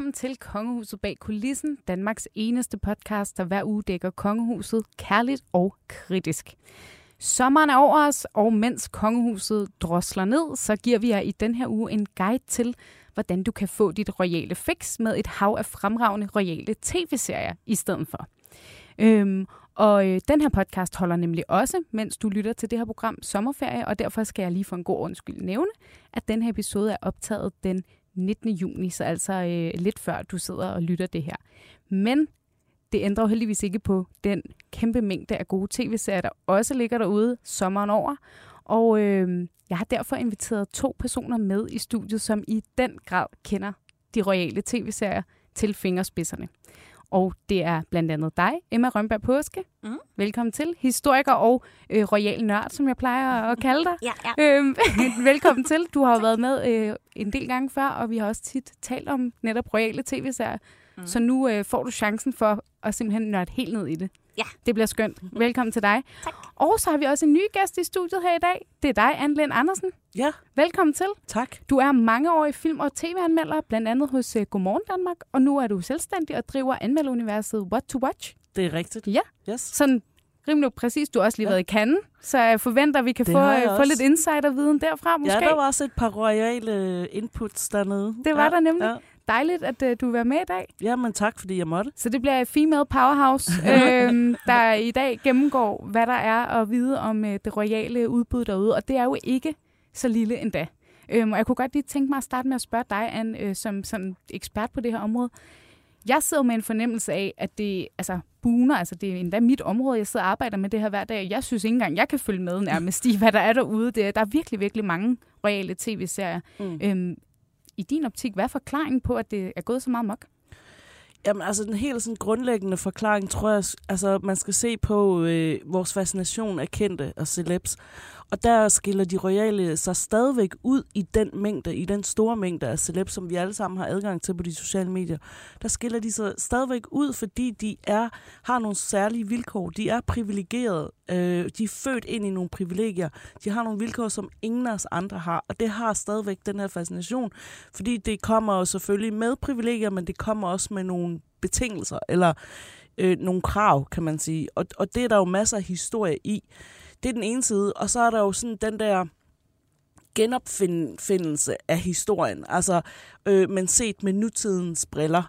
Velkommen til Kongehuset bag kulissen, Danmarks eneste podcast, der hver uge dækker kongehuset kærligt og kritisk. Sommeren er over os, og mens kongehuset drosler ned, så giver vi jer i den her uge en guide til, hvordan du kan få dit royale fix med et hav af fremragende royale tv-serier i stedet for. Øhm, og øh, den her podcast holder nemlig også, mens du lytter til det her program, sommerferie, og derfor skal jeg lige for en god undskyld nævne, at den her episode er optaget den 19. juni, så altså øh, lidt før du sidder og lytter det her. Men det ændrer jo heldigvis ikke på den kæmpe mængde af gode tv-serier, der også ligger derude sommeren over. Og øh, jeg har derfor inviteret to personer med i studiet, som i den grad kender de royale tv-serier til fingerspidserne. Og det er blandt andet dig, Emma Rønberg Påske. Mm. Velkommen til. Historiker og øh, royal nørd, som jeg plejer at kalde dig. Ja, ja. Øhm, velkommen til. Du har jo været med øh, en del gange før, og vi har også tit talt om netop royale tv-serier. Mm. Så nu øh, får du chancen for at simpelthen nørde helt ned i det. Ja. Det bliver skønt. Velkommen til dig. Tak. Og så har vi også en ny gæst i studiet her i dag. Det er dig, Anne Lind Andersen. Ja, Velkommen til. tak. Du er mangeårig film- og tv-anmelder, blandt andet hos uh, Godmorgen Danmark, og nu er du selvstændig og driver anmelderuniverset What to Watch. Det er rigtigt. Ja. Yes. Sådan rimelig præcis. Du har også lige Ja. været i Cannes, så jeg forventer, at vi kan Det få, uh, få lidt insiderviden derfra måske. Ja, der var også et par royale inputs dernede. Det var ja, der nemlig. Ja. Dejligt, at uh, du vil være med i dag. ja, men tak, fordi jeg måtte. Så det bliver Female Powerhouse, øhm, der i dag gennemgår, hvad der er at vide om øh, det royale udbud derude. Og det er jo ikke så lille endda. Øhm, og jeg kunne godt lige tænke mig at starte med at spørge dig, Anne, øh, som, som ekspert på det her område. Jeg sidder med en fornemmelse af, at det altså, buner, altså det er endda mit område, jeg sidder og arbejder med det her hver dag. Jeg synes ikke engang, jeg kan følge med nærmest i, hvad der er derude. Det, er- der er virkelig, virkelig mange royale tv-serier. Mm. Øhm, i din optik, hvad er forklaringen på, at det er gået så meget mok? Jamen, altså, den helt sådan grundlæggende forklaring, tror jeg, altså, man skal se på øh, vores fascination af kendte og celebs. Og der skiller de royale sig stadigvæk ud i den mængde, i den store mængde af celeb, som vi alle sammen har adgang til på de sociale medier. Der skiller de sig stadigvæk ud, fordi de er, har nogle særlige vilkår. De er privilegerede. Øh, de er født ind i nogle privilegier. De har nogle vilkår, som ingen af os andre har. Og det har stadigvæk den her fascination, fordi det kommer jo selvfølgelig med privilegier, men det kommer også med nogle betingelser, eller øh, nogle krav, kan man sige. Og, og det er der jo masser af historie i. Det er den ene side. Og så er der jo sådan den der genopfindelse af historien. Altså, øh, men set med nutidens briller.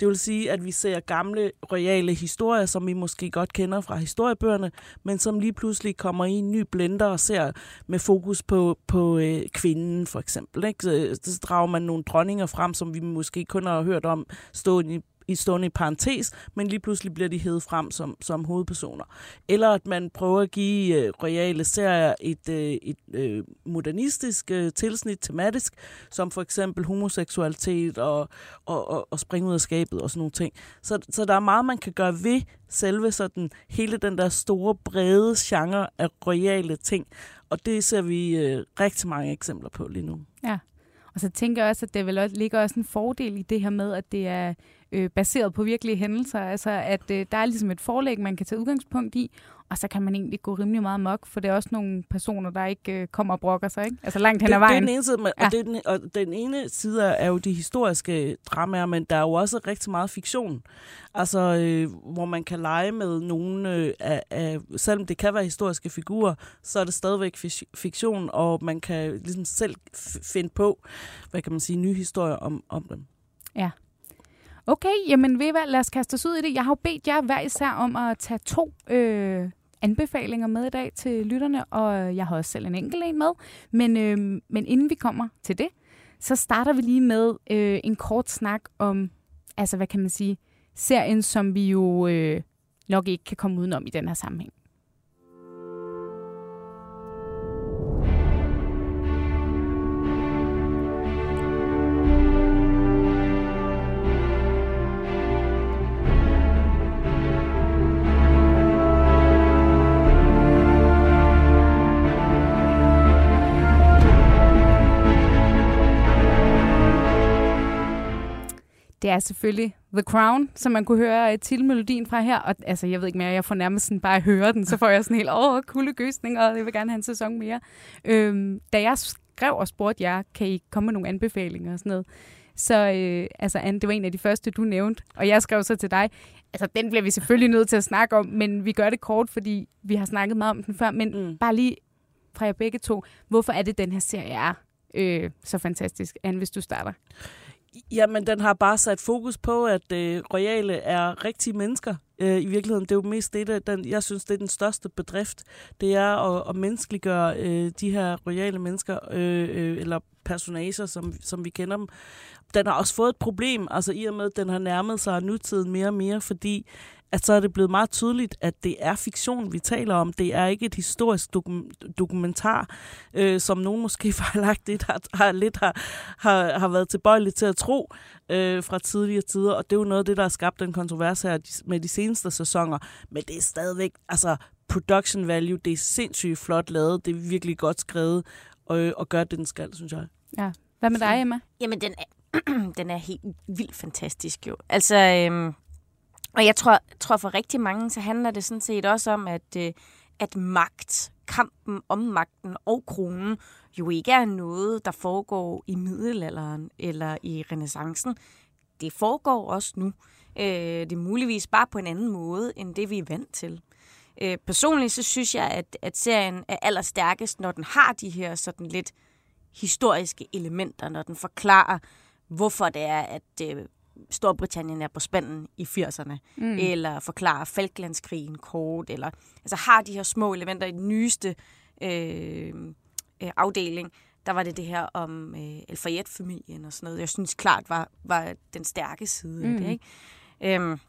Det vil sige, at vi ser gamle, royale historier, som vi måske godt kender fra historiebøgerne, men som lige pludselig kommer i en ny blender og ser med fokus på, på øh, kvinden, for eksempel. Ikke? Så, så drager man nogle dronninger frem, som vi måske kun har hørt om stående i i stående i parentes, men lige pludselig bliver de hævet frem som, som hovedpersoner. Eller at man prøver at give øh, royale serier et, øh, et øh, modernistisk øh, tilsnit tematisk, som for eksempel homoseksualitet og, og, og, og springe ud af skabet og sådan nogle ting. Så, så der er meget, man kan gøre ved selve sådan, hele den der store, brede genre af royale ting. Og det ser vi øh, rigtig mange eksempler på lige nu. Ja, Og så tænker jeg også, at det vel også, ligger også en fordel i det her med, at det er øh, baseret på virkelige hændelser. Altså, at øh, der er ligesom et forlæg, man kan tage udgangspunkt i, og så kan man egentlig gå rimelig meget mok, for det er også nogle personer, der ikke øh, kommer og brokker sig, ikke? Altså langt hen ad det, det er vejen. den ene side, men, Ja. og, det er den, og den ene side er jo de historiske dramaer, men der er jo også rigtig meget fiktion. Altså, øh, hvor man kan lege med nogle øh, af, af, selvom det kan være historiske figurer, så er det stadigvæk fik- fiktion, og man kan ligesom selv finde på, hvad kan man sige, nye historier om, om dem. Okay, jamen ved hvad, lad os kaste os ud i det. Jeg har jo bedt jer hver især om at tage to øh, anbefalinger med i dag til lytterne, og jeg har også selv en enkelt en med. Men, øh, men inden vi kommer til det, så starter vi lige med øh, en kort snak om, altså hvad kan man sige, serien, som vi jo øh, nok ikke kan komme udenom i den her sammenhæng. Det er selvfølgelig The Crown, som man kunne høre uh, titelmelodien fra her. Og altså, jeg ved ikke mere, jeg får nærmest sådan bare at høre den, så får jeg sådan helt over kuldegøsning, og jeg vil gerne have en sæson mere. Øhm, da jeg skrev og spurgte jer, kan I komme med nogle anbefalinger og sådan noget, Så øh, altså, Anne, det var en af de første, du nævnte, og jeg skrev så til dig, altså den bliver vi selvfølgelig nødt til at snakke om, men vi gør det kort, fordi vi har snakket meget om den før, men mm. bare lige fra jer begge to, hvorfor er det, den her serie er øh, så fantastisk? Anne, hvis du starter. Jamen, den har bare sat fokus på, at øh, royale er rigtige mennesker. Øh, I virkeligheden, det er jo mest det, der, den, jeg synes, det er den største bedrift. Det er at, at menneskeliggøre øh, de her royale mennesker, øh, øh, eller personager, som, som vi kender dem. Den har også fået et problem, altså i og med, at den har nærmet sig nutiden mere og mere, fordi at så er det blevet meget tydeligt, at det er fiktion, vi taler om. Det er ikke et historisk dokum- dokumentar, øh, som nogen måske fejlagtigt har, har, lidt har, har, har været tilbøjelige til at tro øh, fra tidligere tider. Og det er jo noget af det, der har skabt den kontrovers her med de seneste sæsoner. Men det er stadigvæk, altså production value, det er sindssygt flot lavet, det er virkelig godt skrevet, og, og gør det, den skal, synes jeg. Ja. Hvad med dig, Emma? Jamen, den er, den er helt vildt fantastisk jo. Altså, øhm, og jeg tror, tror for rigtig mange, så handler det sådan set også om, at, øh, at magt, kampen om magten og kronen, jo ikke er noget, der foregår i middelalderen eller i renaissancen. Det foregår også nu. Øh, det er muligvis bare på en anden måde, end det vi er vant til. Øh, personligt så synes jeg, at, at serien er allerstærkest, når den har de her sådan lidt historiske elementer, når den forklarer, hvorfor det er, at øh, Storbritannien er på spanden i 80'erne, mm. eller forklarer Falklandskrigen kort, eller altså har de her små elementer i den nyeste øh, øh, afdeling, der var det det her om øh, El Fayette-familien og sådan noget. Jeg synes klart var, var den stærke side mm. af det. Mm. Ikke? Øhm,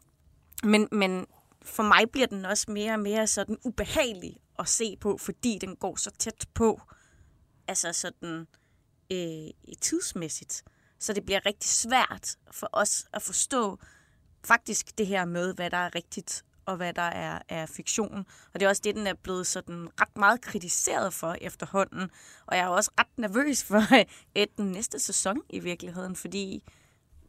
men, men for mig bliver den også mere og mere sådan ubehagelig at se på, fordi den går så tæt på, altså sådan øh, tidsmæssigt. Så det bliver rigtig svært for os at forstå faktisk det her med, hvad der er rigtigt og hvad der er, er fiktion. Og det er også det, den er blevet sådan ret meget kritiseret for efterhånden. Og jeg er også ret nervøs for et den næste sæson i virkeligheden, fordi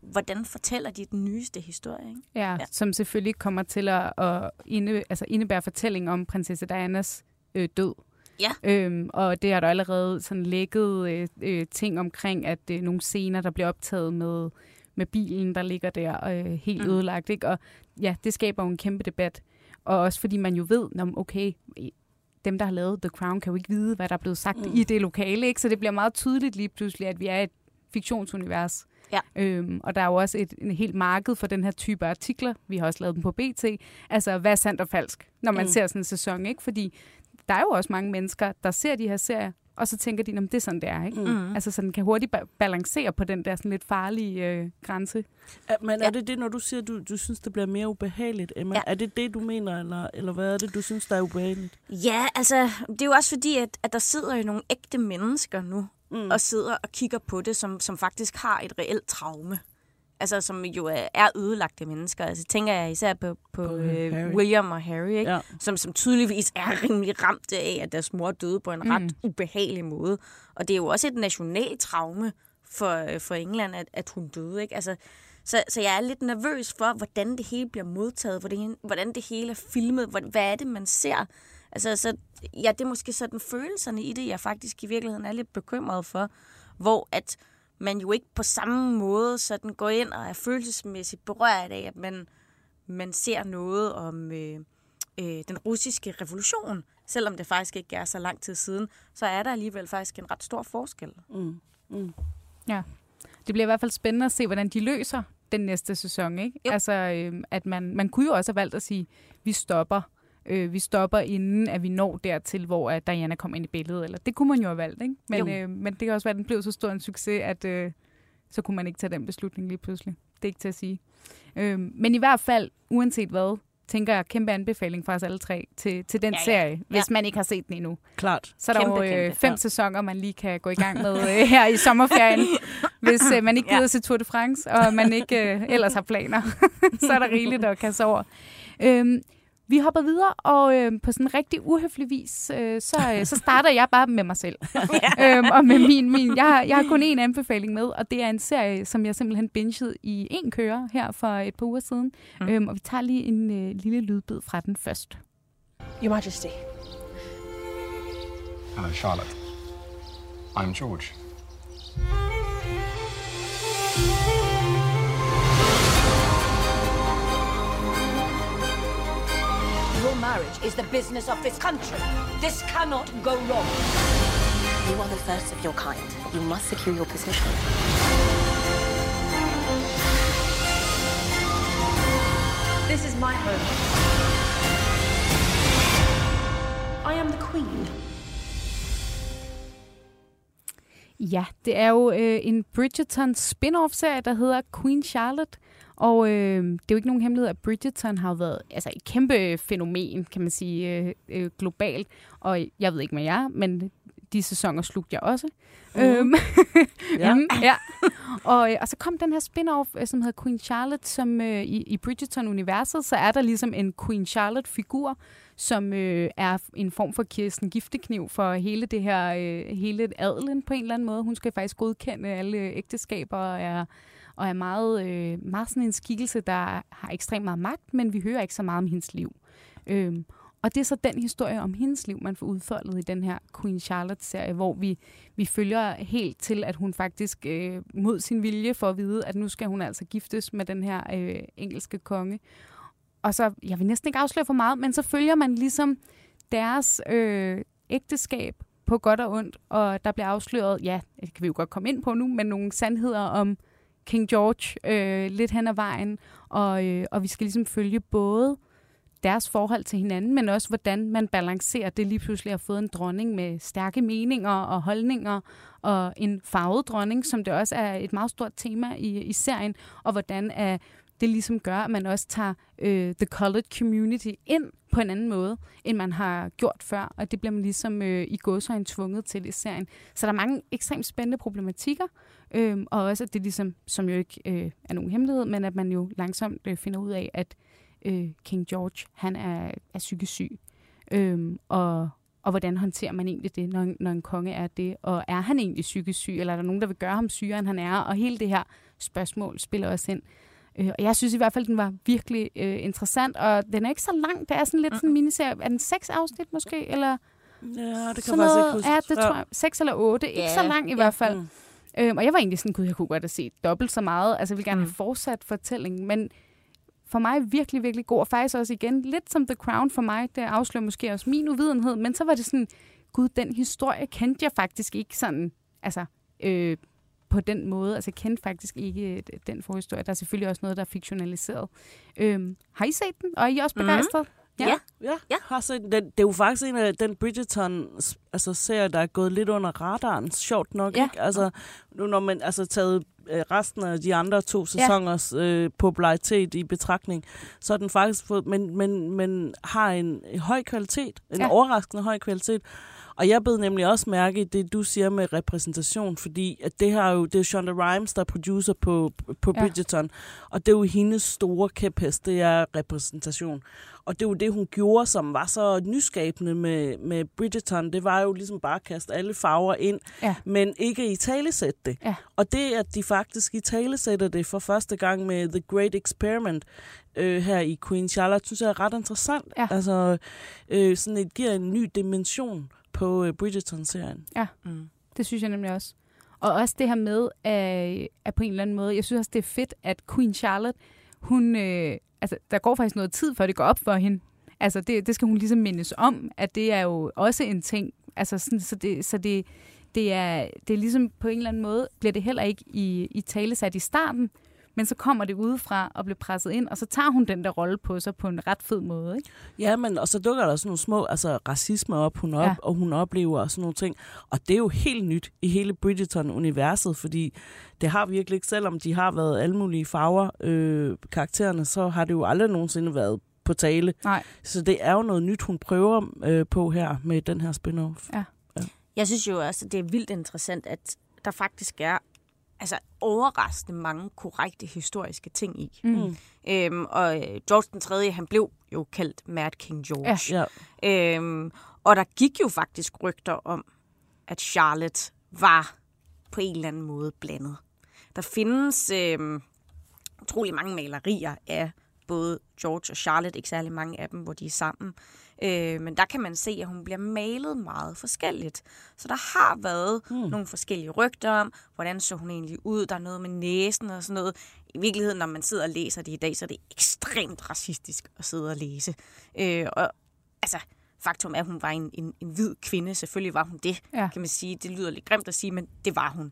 hvordan fortæller de den nyeste historie? Ikke? Ja, ja, som selvfølgelig kommer til at, at inde, altså indebære fortælling om prinsesse Dianas øh, død. Ja. Øhm, og det har der allerede sådan lækket øh, øh, ting omkring, at øh, nogle scener, der bliver optaget med, med bilen, der ligger der øh, helt mm. ødelagt. Ikke? Og ja, det skaber jo en kæmpe debat. Og også fordi man jo ved, når, okay, dem, der har lavet The Crown, kan jo ikke vide, hvad der er blevet sagt mm. i det lokale. Ikke? Så det bliver meget tydeligt lige pludselig, at vi er et fiktionsunivers. Ja. Øhm, og der er jo også et, en helt marked for den her type artikler. Vi har også lavet dem på BT. Altså, hvad er sandt og falsk, når man mm. ser sådan en sæson, ikke? Fordi der er jo også mange mennesker, der ser de her serier, og så tænker de, at det er sådan, det er. Ikke? Mm. Altså, så den kan hurtigt ba- balancere på den der sådan lidt farlige øh, grænse. Ja, men er det det, når du siger, du, du synes, det bliver mere ubehageligt, Emma? Ja. Er det det, du mener, eller, eller hvad er det, du synes, der er ubehageligt? Ja, altså, det er jo også fordi, at, at der sidder jo nogle ægte mennesker nu, mm. og sidder og kigger på det, som, som faktisk har et reelt traume altså, som jo er ødelagte mennesker. Altså, tænker jeg især på, på, på øh, William og Harry, ikke? Ja. Som, som tydeligvis er rimelig ramt af, at deres mor døde på en mm. ret ubehagelig måde. Og det er jo også et nationalt traume for, for England, at, at hun døde. Ikke? Altså, så, så jeg er lidt nervøs for, hvordan det hele bliver modtaget, hvordan, hvordan det hele er filmet, hvad, hvad er det, man ser. Altså, så, ja, det er måske sådan følelserne i det, jeg faktisk i virkeligheden er lidt bekymret for, hvor at man jo ikke på samme måde sådan går ind og er følelsesmæssigt berørt af, at man, man ser noget om øh, øh, den russiske revolution. Selvom det faktisk ikke er så lang tid siden, så er der alligevel faktisk en ret stor forskel. Mm. Mm. Ja, det bliver i hvert fald spændende at se, hvordan de løser den næste sæson. Ikke? Altså, øh, at man, man kunne jo også have valgt at sige, vi stopper øh, vi stopper inden, at vi når dertil, hvor at Diana kommer ind i billedet. Eller, det kunne man jo have valgt, ikke? Men, øh, men det kan også være, at den blev så stor en succes, at øh, så kunne man ikke tage den beslutning lige pludselig. Det er ikke til at sige. Øh, men i hvert fald, uanset hvad, tænker jeg, kæmpe anbefaling fra os alle tre til, til den ja, ja. serie, hvis ja. man ikke har set den endnu. Klart. Så er der kæmpe, jo øh, fem ja. sæsoner, man lige kan gå i gang med øh, her i sommerferien, hvis øh, man ikke gider ja. se Tour de France, og man ikke øh, ellers har planer. så er der rigeligt at kaste over. Øh, vi hopper videre, og øh, på sådan en rigtig uhøflig vis, øh, så, øh, så starter jeg bare med mig selv. øhm, og med min, min jeg, har, jeg har kun én anbefaling med, og det er en serie, som jeg simpelthen bingede i en køre her for et par uger siden. Mm. Øhm, og vi tager lige en øh, lille lydbid fra den først. Your Majesty. Hello, Charlotte. I'm George. Marriage is the business of this country. This cannot go wrong. You are the first of your kind. You must secure your position. This is my home. I am the queen. Ja, det er jo øh, en Bridgerton spin-off-serie, der hedder Queen Charlotte. Og øh, det er jo ikke nogen hemmelighed, at Bridgerton har været altså, et kæmpe fænomen, kan man sige, øh, øh, globalt. Og jeg ved ikke med jer, men de sæsoner slugte jeg også. Mm. Øhm, Ja. mm, ja. Og, øh, og så kom den her spin-off, øh, som hedder Queen Charlotte, som øh, i, i Bridgerton-universet, så er der ligesom en Queen Charlotte-figur, som øh, er en form for Kirsten Giftekniv for hele det her, øh, hele adelen på en eller anden måde. Hun skal faktisk godkende alle ægteskaber og er, og er meget, øh, meget sådan en skikkelse, der har ekstremt meget magt, men vi hører ikke så meget om hendes liv. Øhm, og det er så den historie om hendes liv, man får udfoldet i den her Queen Charlotte-serie, hvor vi, vi følger helt til, at hun faktisk øh, mod sin vilje får at vide, at nu skal hun altså giftes med den her øh, engelske konge. Og så, jeg vil næsten ikke afsløre for meget, men så følger man ligesom deres øh, ægteskab på godt og ondt, og der bliver afsløret, ja, det kan vi jo godt komme ind på nu, men nogle sandheder om King George øh, lidt hen ad vejen, og, øh, og vi skal ligesom følge både deres forhold til hinanden, men også hvordan man balancerer det lige pludselig har fået en dronning med stærke meninger og holdninger, og en farvet dronning, som det også er et meget stort tema i, i serien, og hvordan er det ligesom gør, at man også tager øh, the colored community ind på en anden måde, end man har gjort før, og det bliver man ligesom øh, i gåsøjne tvunget til i serien. Så der er mange ekstremt spændende problematikker, øh, og også at det ligesom, som jo ikke øh, er nogen hemmelighed, men at man jo langsomt øh, finder ud af, at øh, King George, han er, er psykisk syg. Øhm, og, og hvordan håndterer man egentlig det, når, når en konge er det? Og er han egentlig psykisk syg, eller er der nogen, der vil gøre ham sygere, end han er? Og hele det her spørgsmål spiller også ind. Øh, og jeg synes i hvert fald, den var virkelig øh, interessant, og den er ikke så lang. Det er sådan lidt sådan en miniserie. Er den seks afsnit måske? Eller Ja, det kan sådan faktisk noget? ikke huske. Ja, det tror jeg. Seks eller otte. Ikke Ja, så lang i ja. hvert fald. Mm. Øhm, og jeg var egentlig sådan, gud, jeg kunne godt have set dobbelt så meget. Altså, jeg ville gerne Mm. have fortsat fortællingen, men for mig virkelig, virkelig god. Og faktisk også igen, lidt som The Crown for mig, det afslører måske også min uvidenhed, men så var det sådan, gud, den historie kendte jeg faktisk ikke sådan, altså, øh, på den måde. Altså, jeg kendte faktisk ikke øh, den forhistorie. Der er selvfølgelig også noget, der er fiktionaliseret. Øhm, har I set den? Og er I også Mhm. begejstret? Ja. Ja, Ja. ja. Har set den. Det er jo faktisk en af den Bridgerton altså, serie, der er gået lidt under radaren, sjovt nok. Ja. Ikke? Altså, nu når man altså taget øh, resten af de andre to sæsoners øh, popularitet i betragtning, så er den faktisk fået, men, men, men har en, høj kvalitet, en Ja. ja. overraskende høj kvalitet. Og jeg bed nemlig også mærke i det, du siger med repræsentation, fordi at det her er jo, det er jo Shonda Rhimes, der er producer på, på Ja. Bridgerton, og det er jo hendes store kæphest, det er repræsentation. Og det er jo det, hun gjorde, som var så nyskabende med, med Bridgerton. Det var jo ligesom bare at kaste alle farver ind, Ja. men ikke i talesætte det. Ja. Og det, at de faktisk i talesætter det for første gang med The Great Experiment øh, her i Queen Charlotte, synes jeg er ret interessant. Ja. Altså, øh, sådan et giver en ny dimension på øh, Bridgerton-serien. Mm. Det synes jeg nemlig også. Og også det her med, at, at på en eller anden måde, jeg synes også, det er fedt, at Queen Charlotte, hun, øh, altså, der går faktisk noget tid, før det går op for hende. Altså, det, det skal hun ligesom mindes om, at det er jo også en ting. Altså, sådan, så det, så det, det, er, det er ligesom på en eller anden måde, bliver det heller ikke i, i tale sat i starten, men så kommer det udefra og bliver presset ind, og så tager hun den der rolle på sig på en ret fed måde. Ikke? Ja, men og så dukker der sådan nogle små altså, racisme op, hun op Ja. ja. og hun oplever og sådan nogle ting. Og det er jo helt nyt i hele Bridgerton-universet, fordi det har virkelig ikke, selvom de har været alle mulige farver, øh, karaktererne, så har det jo aldrig nogensinde været på tale. Nej. Så det er jo noget nyt, hun prøver øh, på her med den her spin-off. Jeg synes jo også, at det er vildt interessant, at der faktisk er altså, overraskende mange korrekte historiske ting i. Mm. Øhm, og øh, George den 3., han blev jo kaldt Mad King George. Ja. Øhm, og der gik jo faktisk rygter om, at Charlotte var på en eller anden måde blandet. Der findes øhm, utrolig mange malerier af både George og Charlotte, ikke særlig mange af dem, hvor de er sammen. Øh, men der kan man se, at hun bliver malet meget forskelligt. Så der har været hmm. nogle forskellige rygter om, hvordan så hun egentlig ud. Der er noget med næsen og sådan noget. I virkeligheden, når man sidder og læser det i dag, så er det ekstremt racistisk at sidde og læse. Øh, og altså, faktum er, at hun var en, en, en hvid kvinde. Selvfølgelig var hun det, Ja. kan man sige. Det lyder lidt grimt at sige, men det var hun.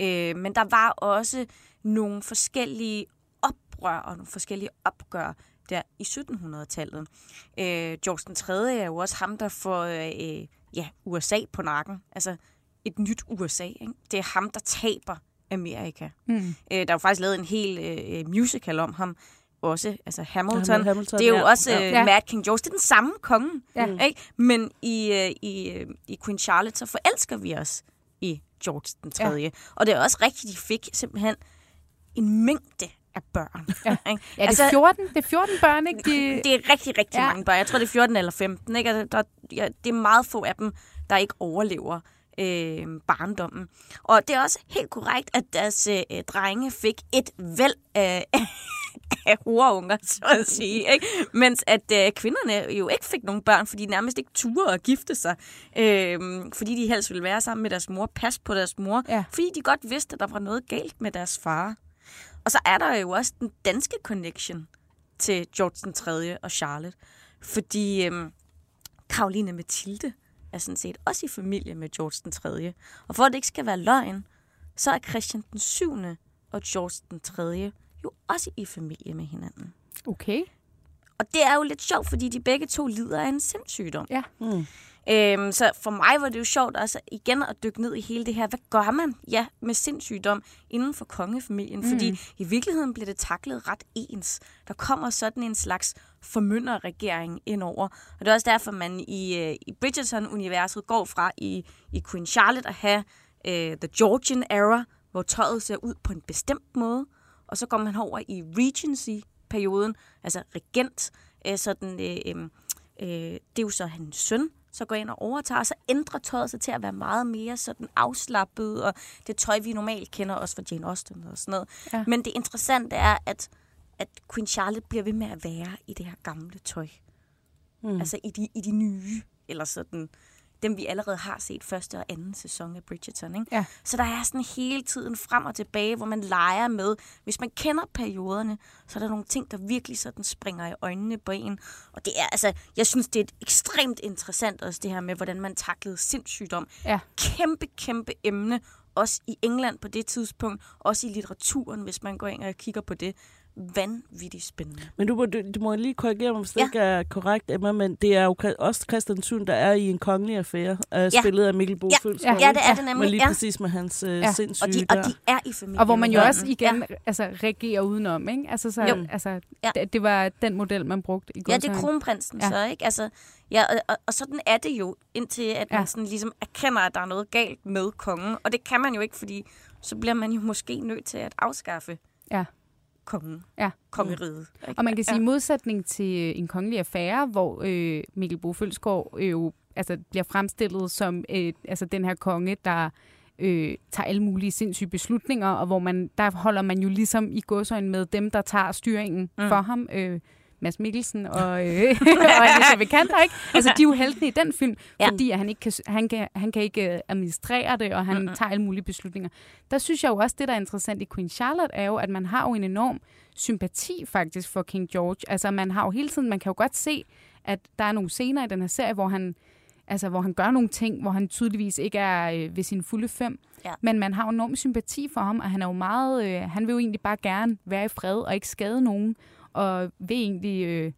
Øh, men der var også nogle forskellige oprør og nogle forskellige opgør der i 1700-tallet. Øh, George den 3. er jo også ham, der får øh, ja, USA på nakken. Altså et nyt USA. Ikke? Det er ham, der taber Amerika. Mm. Øh, der er jo faktisk lavet en hel øh, musical om ham. Også, altså Hamilton. Hamilton, Hamilton, det er jo ja. også øh, Ja. Mad King George. Det er den samme konge. Ja. Ikke? Men i, øh, i, øh, i Queen Charlotte, så forelsker vi os i George den 3. Ja. Og det er også rigtigt, de fik simpelthen en mængde af børn. Ja. Ja, det er 14, det er 14 børn, ikke? De, det er rigtig, rigtig ja. mange børn. Jeg tror, det er 14 eller 15. Ikke? Altså, der, ja, det er meget få af dem, der ikke overlever øh, barndommen. Og det er også helt korrekt, at deres øh, drenge fik et væld af, af horunger, så at sige. Ikke? Mens at øh, kvinderne jo ikke fik nogen børn, fordi de nærmest ikke turde at gifte sig. Øh, fordi de helst ville være sammen med deres mor, passe på deres mor. Ja. Fordi de godt vidste, at der var noget galt med deres far. Og så er der jo også den danske connection til George den 3. og Charlotte. Fordi øhm, Karoline Mathilde er sådan set også i familie med George den 3. Og for at det ikke skal være løgn, så er Christian den 7. og George den 3. jo også i familie med hinanden. okay. Og det er jo lidt sjovt, fordi de begge to lider af en sindssygdom. Ja. Mm. Øhm, så for mig var det jo sjovt også igen at dykke ned i hele det her. Hvad gør man ja, med sindssygdom inden for kongefamilien? Mm. Fordi i virkeligheden bliver det taklet ret ens. Der kommer sådan en slags formynderregering indover. Og det er også derfor, man i, øh, i Bridgerton-universet går fra i, i Queen Charlotte at have øh, The Georgian Era, hvor tøjet ser ud på en bestemt måde. Og så går man over i Regency-perioden, altså regent, øh, sådan, øh, øh, øh, det er jo så hans søn, så går ind og overtager, og så ændrer tøjet sig til at være meget mere sådan afslappet, og det tøj, vi normalt kender også fra Jane Austen og sådan noget. Ja. Men det interessante er, at, at Queen Charlotte bliver ved med at være i det her gamle tøj. Mm. Altså i de, i de nye, eller sådan, dem vi allerede har set første og anden sæson af Bridgerton. Ikke? Ja. Så der er sådan hele tiden frem og tilbage, hvor man leger med. Hvis man kender perioderne, så er der nogle ting, der virkelig sådan springer i øjnene på en. Og det er, altså, jeg synes, det er et ekstremt interessant også det her med, hvordan man taklede sindssygdom. Ja. Kæmpe, kæmpe emne. Også i England på det tidspunkt. Også i litteraturen, hvis man går ind og kigger på det. Vanvittigt spændende. Men du må, du, du må lige korrigere mig, hvis det Ja. ikke er korrekt, Emma, men det er jo også Christian Thun, der er i en kongelig affære, øh, spillet af Mikkel Bo Ja. Følsgaard, Ja, det er det Men nemlig. lige Ja. præcis med hans øh, Ja. ja. sindssyge Og de, der. og de er i familie Og hvor man jo også igen altså, regerer udenom, ikke? Altså, så, Jo. altså, Ja. det, det var den model, man brugte i Ja, det er kronprinsen Ja. ja. så, ikke? Altså, ja, og, og, og sådan er det jo, indtil at Ja. man sådan ligesom erkender, at der er noget galt med kongen. Og det kan man jo ikke, fordi så bliver man jo måske nødt til at afskaffe Ja. Kongen. Ja. Kongeriget. ikke? Og man kan sige, ja. modsætning til øh, en kongelig affære, hvor øh, Mikkel Bo Følsgaard øh, jo altså, bliver fremstillet som øh, altså, den her konge, der øh, tager alle mulige sindssyge beslutninger, og hvor man der holder man jo ligesom i godsøjne med dem, der tager styringen mm. for ham. Øh, Mads Mikkelsen og, øh, og Alicia Vikander, ikke? Altså, de er jo heltene i den film, ja. Fordi at han, ikke kan, han, kan, han kan ikke øh, administrere det, og han mm-hmm. tager alle mulige beslutninger. Der synes jeg jo også, det der er interessant i Queen Charlotte, er jo, at man har jo en enorm sympati faktisk for King George. Altså, man har jo hele tiden, man kan jo godt se, at der er nogle scener i den her serie, hvor han, altså, hvor han gør nogle ting, hvor han tydeligvis ikke er øh, ved sin fulde fem. Ja. Men man har jo enorm sympati for ham, og han er jo meget, øh, han vil jo egentlig bare gerne være i fred og ikke skade nogen, og vil egentlig, øh,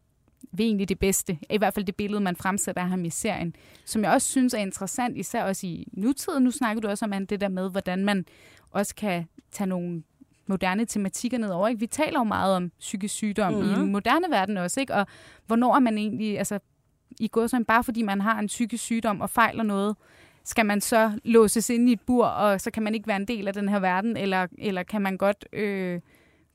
vil egentlig det bedste. I hvert fald det billede, man fremsætter af ham i serien, som jeg også synes er interessant, især også i nutiden. Nu snakker du også om det der med, hvordan man også kan tage nogle moderne tematikker ned over. Ikke? Vi taler jo meget om psykisk sygdom mm-hmm. i den moderne verden også, ikke? og hvornår er man egentlig, altså i går sådan, bare fordi man har en psykisk sygdom og fejler noget, skal man så låses ind i et bur, og så kan man ikke være en del af den her verden, eller, eller kan man godt... Øh,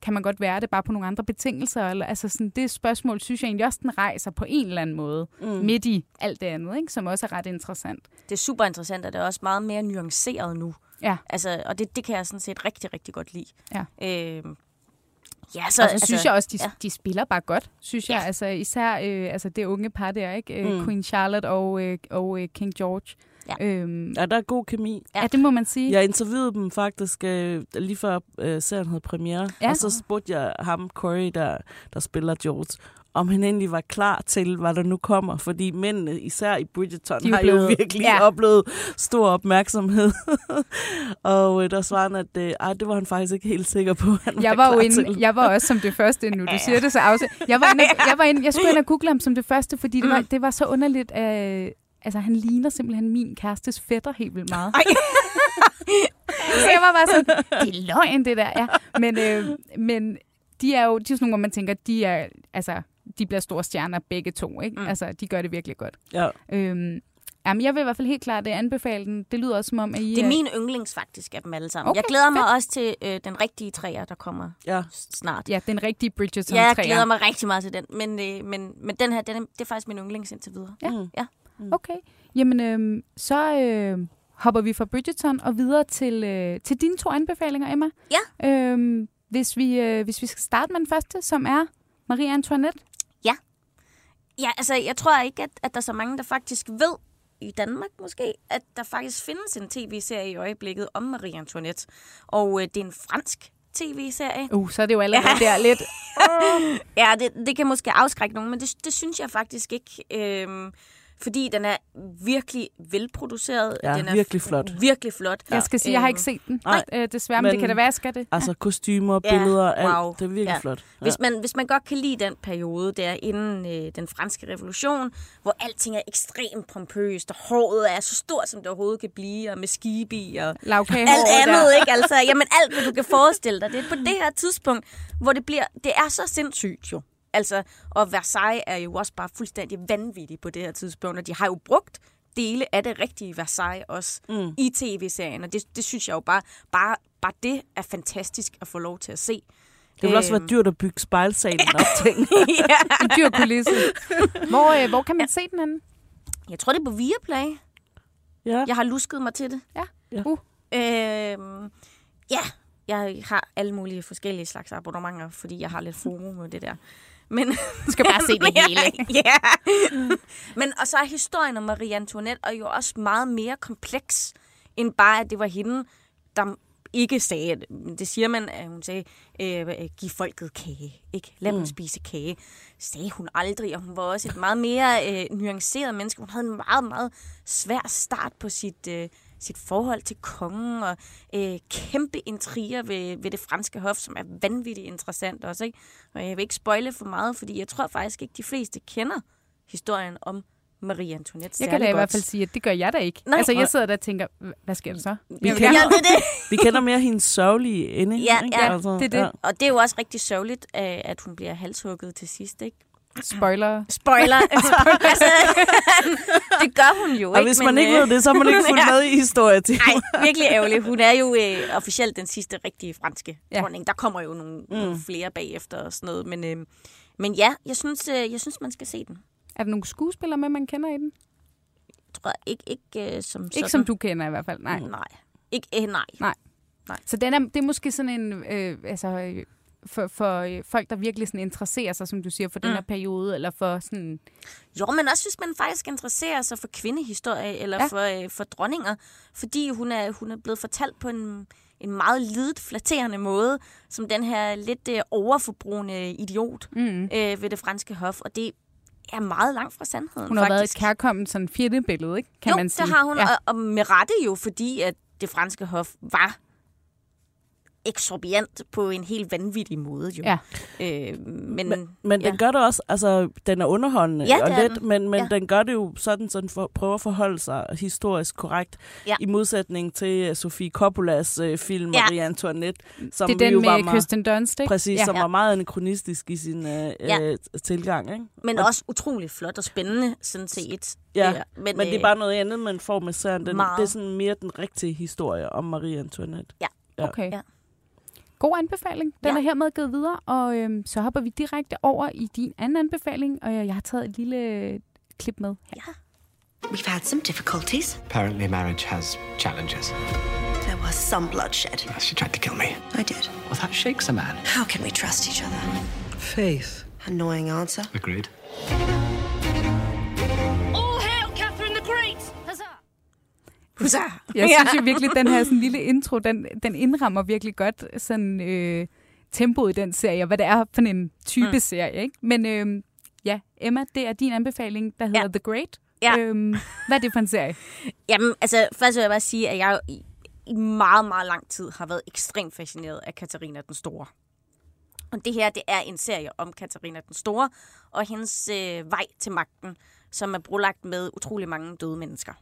kan man godt være det bare på nogle andre betingelser? Eller, altså sådan, det spørgsmål synes jeg egentlig også, den rejser på en eller anden måde, mm. midt i alt det andet, ikke? som også er ret interessant. Det er super interessant, og det er også meget mere nuanceret nu. Ja. Altså, og det, det kan jeg sådan set rigtig, rigtig godt lide. Ja. Øhm, ja, Så, og så altså, synes jeg også, de, ja. de spiller bare godt, synes jeg. Altså, især øh, altså, det unge par der, ikke? Mm. Queen Charlotte og, øh, og øh, King George. Ja. Øhm, Ja, der er god kemi. ja. ja, det må man sige. Jeg interviewede dem faktisk øh, lige før øh, serien havde premiere, Ja. og så spurgte jeg ham, Corey, der, der spiller George, om han egentlig var klar til, hvad der nu kommer. Fordi mændene, især i Bridgerton, De jo har jo blevet- virkelig ja. oplevet stor opmærksomhed. og øh, der svarede han, at øh, ej, det var han faktisk ikke helt sikker på, han Jeg var jo klar inde, til. jeg var også som det første, nu du siger det, så afse. Jeg var inde, jeg var inde, jeg skulle ind og google ham som det første, fordi det var, det var så underligt. Øh, altså, han ligner simpelthen min kærestes fætter helt vildt meget. Ej. så jeg var bare sådan, det er løgn, det der. Ja. Men, øh, men de er jo de er sådan nogle, hvor man tænker, de er, altså, de bliver store stjerner begge to. Ikke? Mm. Altså, de gør det virkelig godt. Ja. Øhm, jamen, jeg vil i hvert fald helt klart anbefale den. Det lyder også som om, at I Det er min yndlings faktisk af dem alle sammen. Okay, jeg glæder mig fedt. også til øh, den rigtige træer, der kommer Ja. snart. Ja, den rigtige Bridgerton Ja, jeg 3'er. glæder mig rigtig meget til den. Men, øh, men, men den her, den er, det er faktisk min yndlings indtil videre. Ja. Mm. ja. Okay, jamen øh, så øh, hopper vi fra Bridgerton og videre til, øh, til dine to anbefalinger, Emma. Ja. Øh, hvis, vi, øh, hvis vi skal starte med den første, som er Marie Antoinette. Ja, altså, jeg tror ikke, at, at der er så mange, der faktisk ved i Danmark måske, at der faktisk findes en tv-serie i øjeblikket om Marie Antoinette. Og øh, det er en fransk tv-serie. Uh, så er det jo allerede ja. der lidt. Ja, det, det kan måske afskrække nogen, men det, det synes jeg faktisk ikke. Øhm, fordi den er virkelig velproduceret. Ja, den er virkelig flot. Virkelig flot. Jeg skal sige, jeg har Øhm, ikke set den, Nej, øh, desværre, men det men- kan da være, jeg skal det. Altså kostymer, Ja, billeder, alt. wow. Det er virkelig Ja. flot. Ja. Hvis man, hvis man godt kan lide den periode der inden øh, den franske revolution, hvor alting er ekstremt pompøst, og håret er så stort, som det overhovedet kan blive, og med skibe i, og alt andet, der. ikke? Altså, jamen alt, hvad du kan forestille dig. Det er på det her tidspunkt, hvor det bliver, det er så sindssygt jo. Altså, og Versailles er jo også bare fuldstændig vanvittig på det her tidspunkt, og de har jo brugt dele af det rigtige Versailles også mm. i tv-serien, og det, det synes jeg jo bare, bare, bare det er fantastisk at få lov til at se. Det vil også være Øhm, dyrt at bygge spejlsalen op, ting. ja. En dyr kulisse. Hvor, øh, hvor kan man se den henne? Jeg tror, det er på Viaplay. Ja. Jeg har lusket mig til det. Ja. Ja. Uh. Øhm, ja, jeg har alle mulige forskellige slags abonnementer, fordi jeg har lidt fomo med det der. Men, Du skal bare se det hele. ja. Men og så er historien om Marie Antoinette er jo også meget mere kompleks, end bare, at det var hende, der ikke sagde, det siger man, at hun sagde, øh, giv folket kage, ikke? Lad dem spise kage. Sagde hun aldrig, og hun var også et meget mere øh, nuanceret menneske. Hun havde en meget, meget svær start på sit, øh, sit forhold til kongen, og øh, kæmpe intriger ved, ved det franske hof, som er vanvittigt interessant også, ikke? Og jeg vil ikke spoile for meget, fordi jeg tror faktisk ikke, de fleste kender historien om Marie Antoinette Jeg kan da i hvert fald sige, at det gør jeg da ikke. Nej. altså, jeg sidder der og tænker, hvad sker der så? Jeg vil kender- gerne- Ja, det er det. Vi kender mere hendes sørgelige ende. Ja, ikke? ja, altså, det er det. Ja. Og det er jo også rigtig sørgeligt, øh, at hun bliver halshugget til sidst, ikke? Spoiler. Spoiler. altså, det gør hun jo Og ikke. hvis man men, ikke øh, ved det, så har man ikke fulgt med i historietimen. Nej, virkelig ærgerligt. Hun er jo øh, officielt den sidste rigtige franske Ja. ja. dronning. Der kommer jo nogle, mm. nogle flere bagefter og sådan noget. Men, øh, men ja, jeg synes, øh, jeg synes, man skal se den. Er der nogle skuespillere med, man kender i den? Jeg tror ikke, ikke øh, som Ikke sådan. som du kender i hvert fald, nej. Nej. Ikke, øh, nej. Så den er, det er måske sådan en, øh, altså, øh, for, for øh, folk, der virkelig sådan interesserer sig, som du siger, for den her periode, eller for sådan... Jo, men også hvis man faktisk interesserer sig for kvindehistorie, eller Ja. for, øh, for dronninger, fordi hun er, hun er blevet fortalt på en, en meget lidet, flatterende måde, som den her lidt øh, overforbrugende idiot Mm. øh, ved det franske hof, og det er meget langt fra sandheden, Hun har været et faktisk. kærkomment sådan fjendebillede, ikke? Kan jo, man sige. det har hun, ja. og, og med rette jo, fordi at det franske hof var eksorbiant på en helt vanvittig måde. Jo. Ja. Øh, men, Men, men ja. den gør det også, altså den er underholdende Ja, og let, den. men, men Ja. den gør det jo sådan, så den for, prøver at forholde sig historisk korrekt, Ja. i modsætning til uh, Sofie Coppolas uh, film Ja. Marie Antoinette, som Det er jo den var med meget, Kirsten Dunst, ikke? præcis, ja. som Ja. var meget anachronistisk i sin uh, Ja. uh, tilgang. Ikke? men Og- også utrolig flot og spændende, sådan set. Ja, Ja, men, Men det er øh, bare noget andet, man får med serien. Den, meget. det er sådan mere den rigtige historie om Marie Antoinette. Ja. Okay. Ja. God anbefaling. Den Ja. er hermed givet videre, og øhm, så hopper vi direkte over i din anden anbefaling, og jeg har taget et lille øh, klip med her. We've had some difficulties. Apparently, marriage has challenges. There was some bloodshed. She tried to kill me. I did. Well, that shakes a man. How can we trust each other? Faith. Annoying answer. Agreed. Huzzah! Jeg synes jo virkelig, den her sådan lille intro, den, den indrammer virkelig godt sådan, øh, tempoet i den serie, og hvad det er for en type mm. serie. Ikke? Men øh, ja, Emma, det er din anbefaling, der hedder Ja. The Great. Ja. Øhm, hvad er det for en serie? Jamen, altså, først vil jeg bare sige, at jeg i, i meget, meget lang tid har været ekstremt fascineret af Katarina den Store. Og det her, det er en serie om Katarina den Store og hendes øh, vej til magten, som er brolagt med utrolig mange døde mennesker.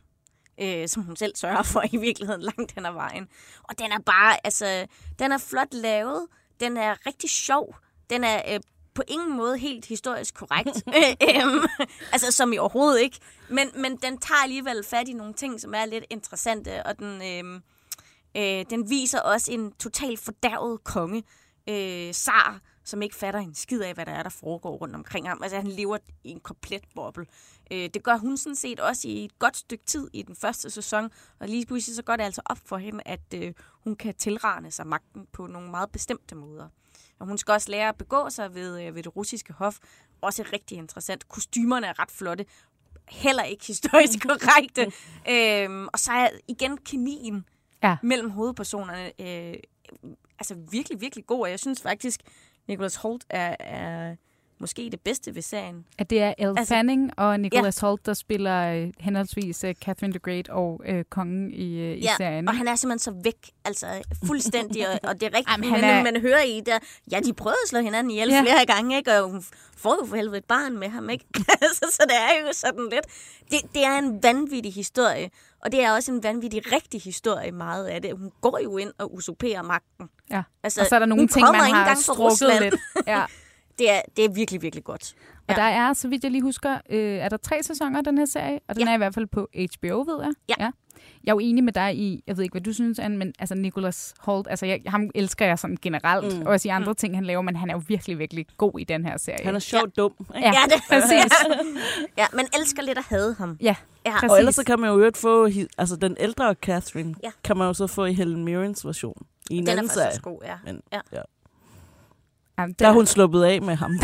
Øh, som hun selv sørger for i virkeligheden langt hen ad vejen. Og den er bare, altså, den er flot lavet. Den er rigtig sjov. Den er øh, på ingen måde helt historisk korrekt. øhm, altså, som i overhovedet ikke. Men, men den tager alligevel fat i nogle ting, som er lidt interessante, og den, øhm, øh, den viser også en totalt fordærvet konge, øh, Sar, som ikke fatter en skid af, hvad der er, der foregår rundt omkring ham. Altså, han lever i en komplet boble. Øh, det gør hun sådan set også i et godt stykke tid i den første sæson, og lige pludselig så går det altså op for hende, at øh, hun kan tilrane sig magten på nogle meget bestemte måder. Og hun skal også lære at begå sig ved, øh, ved det russiske hof. Også rigtig interessant. Kostymerne er ret flotte. Heller ikke historisk korrekte. øhm, og så er igen kemien Ja. mellem hovedpersonerne øh, altså virkelig, virkelig god. Og jeg synes faktisk, Nicholas Holt er, er måske det bedste ved serien. At det er Elle Altså- Fanning og Nicholas ja. Holt, der spiller øh, henholdsvis øh, Catherine the Great og øh, kongen i, øh, i serien. og han er simpelthen så væk, altså fuldstændig, og, og det er rigtigt, Jamen, han man, er- man hører i der, ja, de prøvede at slå hinanden ihjel Ja. ja. flere gange, ikke? og hun får jo for helvede et barn med ham, ikke? altså, så det er jo sådan lidt, det, det er en vanvittig historie, og det er også en vanvittig rigtig historie meget af det. Hun går jo ind og usurperer magten. ja. Altså, og så er der nogle ting, man har strukket lidt. Ja. Det er, det er virkelig, virkelig godt. Og Ja. der er, så vidt jeg lige husker, øh, er der tre sæsoner af den her serie, og den Ja. er i hvert fald på HBO, ved jeg. Ja. Jeg er jo enig med dig i, jeg ved ikke, hvad du synes, Anne, men altså Nicholas Holt, altså jeg, ham elsker jeg sådan generelt, mm. og også i andre ting, han laver, men han er jo virkelig, virkelig god i den her serie. Han er sjovt dum. Ikke? ja, Ja, det- præcis. Ja, man elsker lidt at hade ham. Ja, Ja, præcis. Og ellers så kan man jo øvrigt få, altså den ældre Catherine, Ja. kan man jo så få i Helen Mirrens version. I en den er anden faktisk serie. også god, ja. Men, Ja. ja. Jamen, Der er det, hun sluppet af med ham.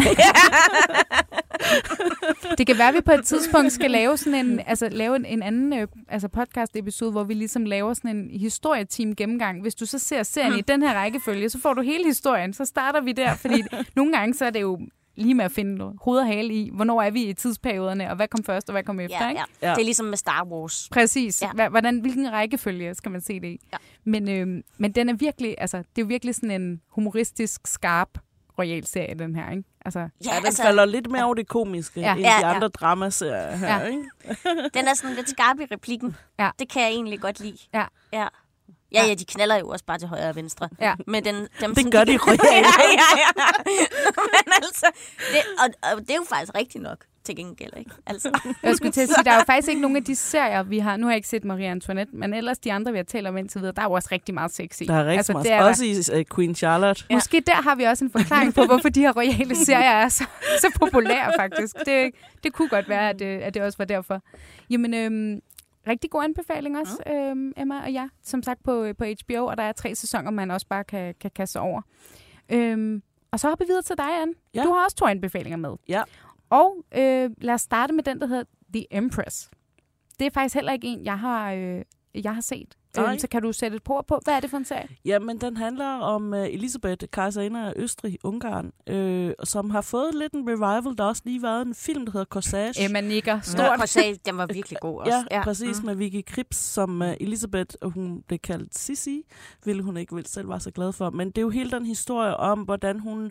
det kan være, at vi på et tidspunkt skal lave sådan en, altså lave en, en anden øh, altså podcast episode, hvor vi ligesom laver sådan en historieteam gennemgang. Hvis du så ser serien mm. i den her rækkefølge, så får du hele historien. Så starter vi der, fordi nogle gange så er det jo lige med at finde hoved og hale i, hvornår er vi i tidsperioderne, og hvad kom først, og hvad kom efter, Ja, ikke? ja. Ja. Det er ligesom med Star Wars. Præcis. Ja. Ja. Hvordan, hvilken rækkefølge skal man se det i? Ja. Men, øh, men den er virkelig, altså, det er jo virkelig sådan en humoristisk, skarp royal serie, den her, ikke? Altså, Ja, Ja, den altså, falder lidt mere over det komiske, Ja. ja. end Ja, de ja. andre dramaserier her. Ja. Ikke? den er sådan lidt skarp i replikken. Ja. Det kan jeg egentlig godt lide. Ja. Ja. Ja, ja, de knaller jo også bare til højre og venstre. Ja. Men den, dem, Det gør de royale. ja, ja, ja. Men altså, det, og, og det er jo faktisk rigtigt nok til gengæld, ikke? Altså. Jeg skulle til at sige, der er jo faktisk ikke nogen af de serier, vi har. Nu har jeg ikke set Marie Antoinette, men ellers de andre, vi har talt om indtil videre, der er jo også rigtig meget sex i. Der er rigtig altså, det meget. er Også i uh, Queen Charlotte. Ja. Måske der har vi også en forklaring på, hvorfor de her royale serier er så, så populære, faktisk. Det, det kunne godt være, at det, at det også var derfor. Jamen, øhm, rigtig god anbefaling også, mm. øhm, Emma og jeg. Som sagt på, på HBO, og der er tre sæsoner, man også bare kan, kan kaste sig over. Øhm, og så hopper vi videre til dig, Anne. Ja. Du har også to anbefalinger med. Ja. Og øh, lad os starte med den, der hedder The Empress. Det er faktisk heller ikke en, jeg har, øh, jeg har set. Nej. Øhm, så kan du sætte et på på. Hvad er det for en serie? Jamen, den handler om uh, Elisabeth, kejserinde af Østrig-Ungarn, øh, som har fået lidt en revival. Der har også lige været en film, der hedder Corsage. Emma nikker Stor stort. Corsage, den var virkelig god også. Ja, ja, præcis, med Vicky Krips, som uh, Elisabeth, og hun blev kaldt Sissi, ville hun ikke vel selv var så glad for. Men det er jo hele den historie om, hvordan hun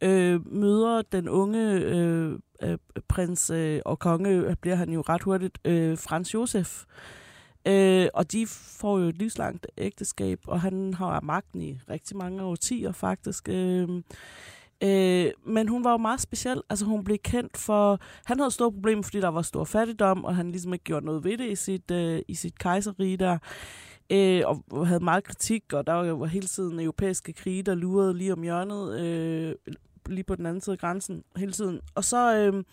øh, møder den unge øh, øh, prins øh, og konge, bliver han jo ret hurtigt, øh, Frans Josef. Øh, Øh, og de får jo et livslangt ægteskab, og han har magten i rigtig mange årtier faktisk. Øh, Øh, men hun var jo meget speciel. Altså hun blev kendt for... Han havde store problemer, fordi der var stor fattigdom, og han ligesom ikke gjorde noget ved det i sit, øh, i sit kejserige der. Øh, og havde meget kritik, og der var jo hele tiden europæiske krige, der lurede lige om hjørnet, øh, lige på den anden side af grænsen hele tiden. Og så øh,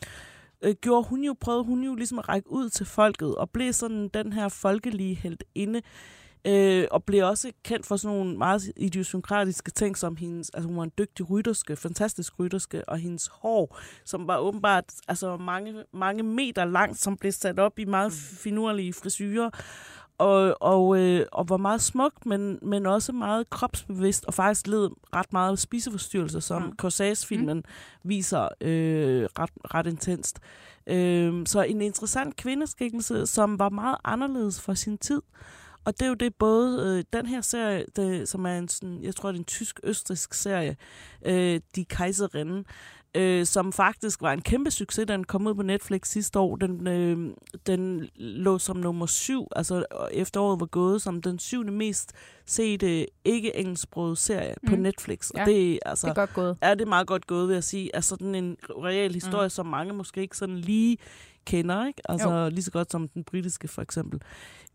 øh, gjorde hun jo, prøvede hun jo ligesom at række ud til folket, og blev sådan den her folkelige held inde, øh, og blev også kendt for sådan nogle meget idiosynkratiske ting, som hendes, altså hun var en dygtig rytterske, fantastisk rytterske, og hendes hår, som var åbenbart altså mange, mange meter langt, som blev sat op i meget finurlige frisyrer, og, og, øh, og var meget smuk, men, men også meget kropsbevidst, og faktisk led ret meget af spiseforstyrrelser, som Mm. mm. Corsage-filmen mm. viser øh, ret, ret intenst. Øh, så en interessant kvindeskikkelse, som var meget anderledes for sin tid. Og det er jo det både øh, den her serie, det, som er en sådan, jeg tror det er en tysk-østrisk serie, øh, Die Kaiserin, øh, som faktisk var en kæmpe succes, den kom ud på Netflix sidste år. Den, øh, den lå som nummer syv, altså efter året var gået, som den syvende mest sete ikke-engelsksproget serie mm. på Mm. Netflix. Og Ja. det er altså... Det er godt gået. Ja, det er meget godt gået, vil jeg sige. Altså sådan en real historie, mm. som mange måske ikke sådan lige kender, ikke? Altså Jo. lige så godt som den britiske, for eksempel.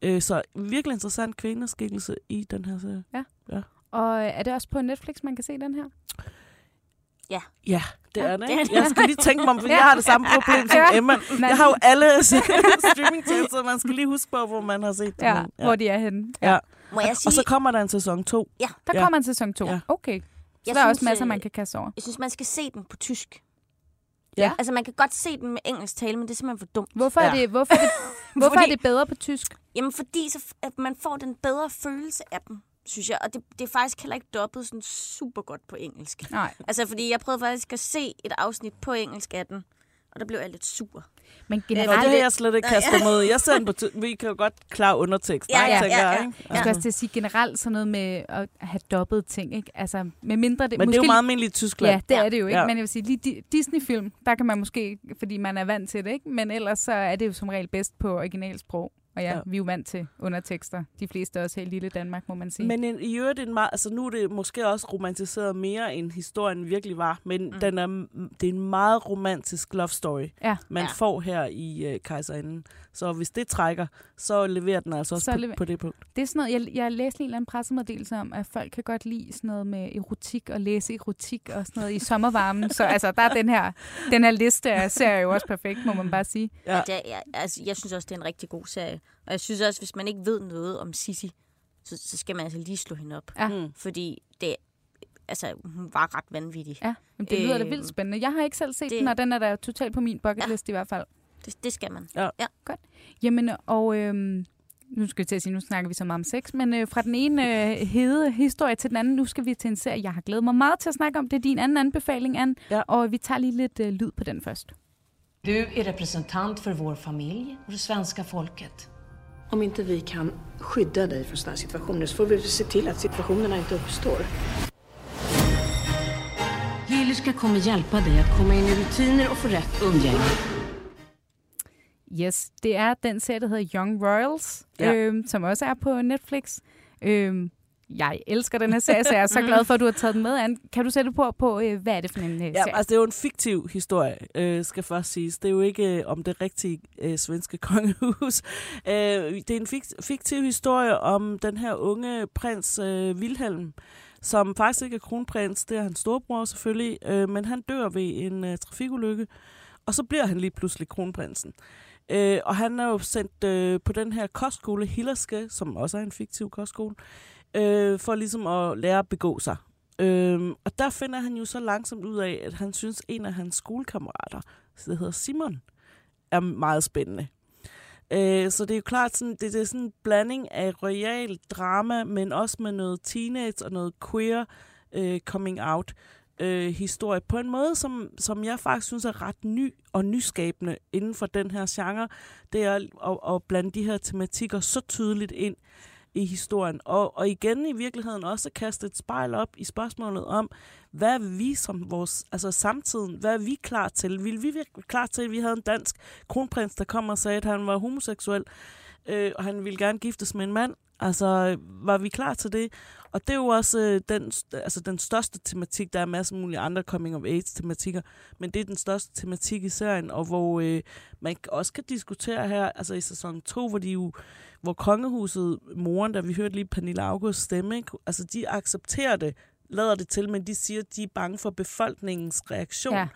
Øh, så virkelig interessant kvindeskikkelse i den her serie. Og øh, er det også på Netflix, man kan se den her? Ja, det Ja, er det. er ikke? det. Jeg skal lige tænke mig om, for Ja. jeg har det samme problem som Ja. Emma. Jeg har jo alle streamingtjenester, man skal lige huske på, hvor man har set Ja, den. ja. hvor de er henne. Ja. Må jeg sige, Og så kommer der en sæson 2. Der Ja. kommer en sæson 2. Ja. Okay. Så Jeg der er også synes, masser, øh, man kan kaste over. jeg synes, man skal se den på tysk. Ja. Altså, man kan godt se den med engelsk tale, men det er simpelthen for dumt. Hvorfor, er, Ja. det, hvorfor, er, det, hvorfor er Fordi- det bedre på tysk? Jamen, fordi så, f- at man får den bedre følelse af den, synes jeg. Og det, det er faktisk heller ikke dobbet sådan super godt på engelsk. Nej. Altså, fordi jeg prøvede faktisk at se et afsnit på engelsk af den, og der blev jeg lidt sur. Men generelt, det har jeg slet ikke kastet mod. Jeg ser den på Vi kan jo godt klare undertekst. Ja, ja, tænker ja, jeg, ja. ikke? jeg skal også til at sige generelt sådan noget med at have dobbelt ting, ikke? Altså, med mindre det... Men det er jo måske- meget almindeligt i Tyskland. Ja, det Ja. er det jo ikke. Ja. Men jeg vil sige, lige Di- Disney-film, der kan man måske, fordi man er vant til det, ikke? Men ellers så er det jo som regel bedst på originalsprog. Og ja, Ja. vi er jo vant til undertekster. De fleste også her i lille Danmark, må man sige. Men en, i øvrigt, en meget, altså nu er det måske også romantiseret mere, end historien virkelig var. Men mm. den er, det er en meget romantisk love story, ja, man Ja. får her i uh, Kejserinden. Så hvis det trækker, så leverer den altså også Så på, lever- på det punkt. det er sådan noget, jeg, jeg læste en eller anden pressemeddelelse om, at folk kan godt lide sådan noget med erotik og læse erotik og sådan noget i sommervarmen. så altså, der er den her, den her liste af serier jo også perfekt, må man bare sige. Ja. Ja. Det, er- jeg, altså, jeg synes også, det er en rigtig god serie. Og jeg synes også, hvis man ikke ved noget om Sissy, så, så skal man altså lige slå hende op. Ja. Mm. Fordi det, altså, hun var ret vanvittig. Ja, men det lyder da Øh, vildt spændende. Jeg har ikke selv set det- den, og den er da totalt på min bucket list i hvert fald. Det, det skal man. Jamen, og øhm, nu skal jeg til at sige, nu snakker vi så meget om sex, men øh, fra den ene øh, hede historie til den anden, nu skal vi til en serie, jeg har glædet mig meget til at snakke om. Det er din anden anbefaling, Anne, Ja. og vi tager lige lidt øh, lyd på den først. Du är representant för vår familj och det svenska folket. Om inte vi kan skydda dig från sådana situationer så får vi se till att situationerna inte uppstår. Hyllerska kommer hjälpa dig att komma in i rutiner och få rätt umgänge. Yes, det er den serie, der hedder Young Royals, Ja. øhm, som også er på Netflix. Øhm, jeg elsker den her serie, så jeg er så glad for, at du har taget den med, Anne. Kan du sætte på, på øh, hvad er det for en øh, Ja, serie? altså det er jo en fiktiv historie, øh, skal først siges. Det er jo ikke øh, om det rigtige øh, svenske kongehus. Øh, det er en fik- fiktiv historie om den her unge prins øh, Wilhelm, som faktisk ikke er kronprins. Det er hans storebror selvfølgelig, øh, men han dør ved en øh, trafikulykke, og så bliver han lige pludselig kronprinsen. Øh, og han er jo sendt øh, på den her kostskole, Hillerske, som også er en fiktiv kostskole, øh, for ligesom at lære at begå sig. Øhm, og der finder han jo så langsomt ud af, at han synes, en af hans skolekammerater, der hedder Simon, er meget spændende. Øh, så det er jo klart, sådan, det, det er sådan en blanding af royal drama, men også med noget teenage og noget queer øh, coming out øh, historie på en måde, som, som jeg faktisk synes er ret ny og nyskabende inden for den her genre. Det er at, at blande de her tematikker så tydeligt ind i historien. Og, og igen i virkeligheden også kaste et spejl op i spørgsmålet om, hvad er vi som vores, altså samtiden, hvad er vi klar til? Vil vi virkelig klar til, at vi havde en dansk kronprins, der kom og sagde, at han var homoseksuel, øh, og han ville gerne giftes med en mand? Altså, var vi klar til det? Og det er jo også øh, den, altså, den største tematik. Der er masser af mulige andre coming-of-age-tematikker, men det er den største tematik i serien, og hvor øh, man også kan diskutere her, altså i sæson 2, hvor de jo hvor kongehuset, moren, der vi hørte lige Pernille August stemme, ikke? altså de accepterer det, lader det til, men de siger, at de er bange for befolkningens reaktion. Ja.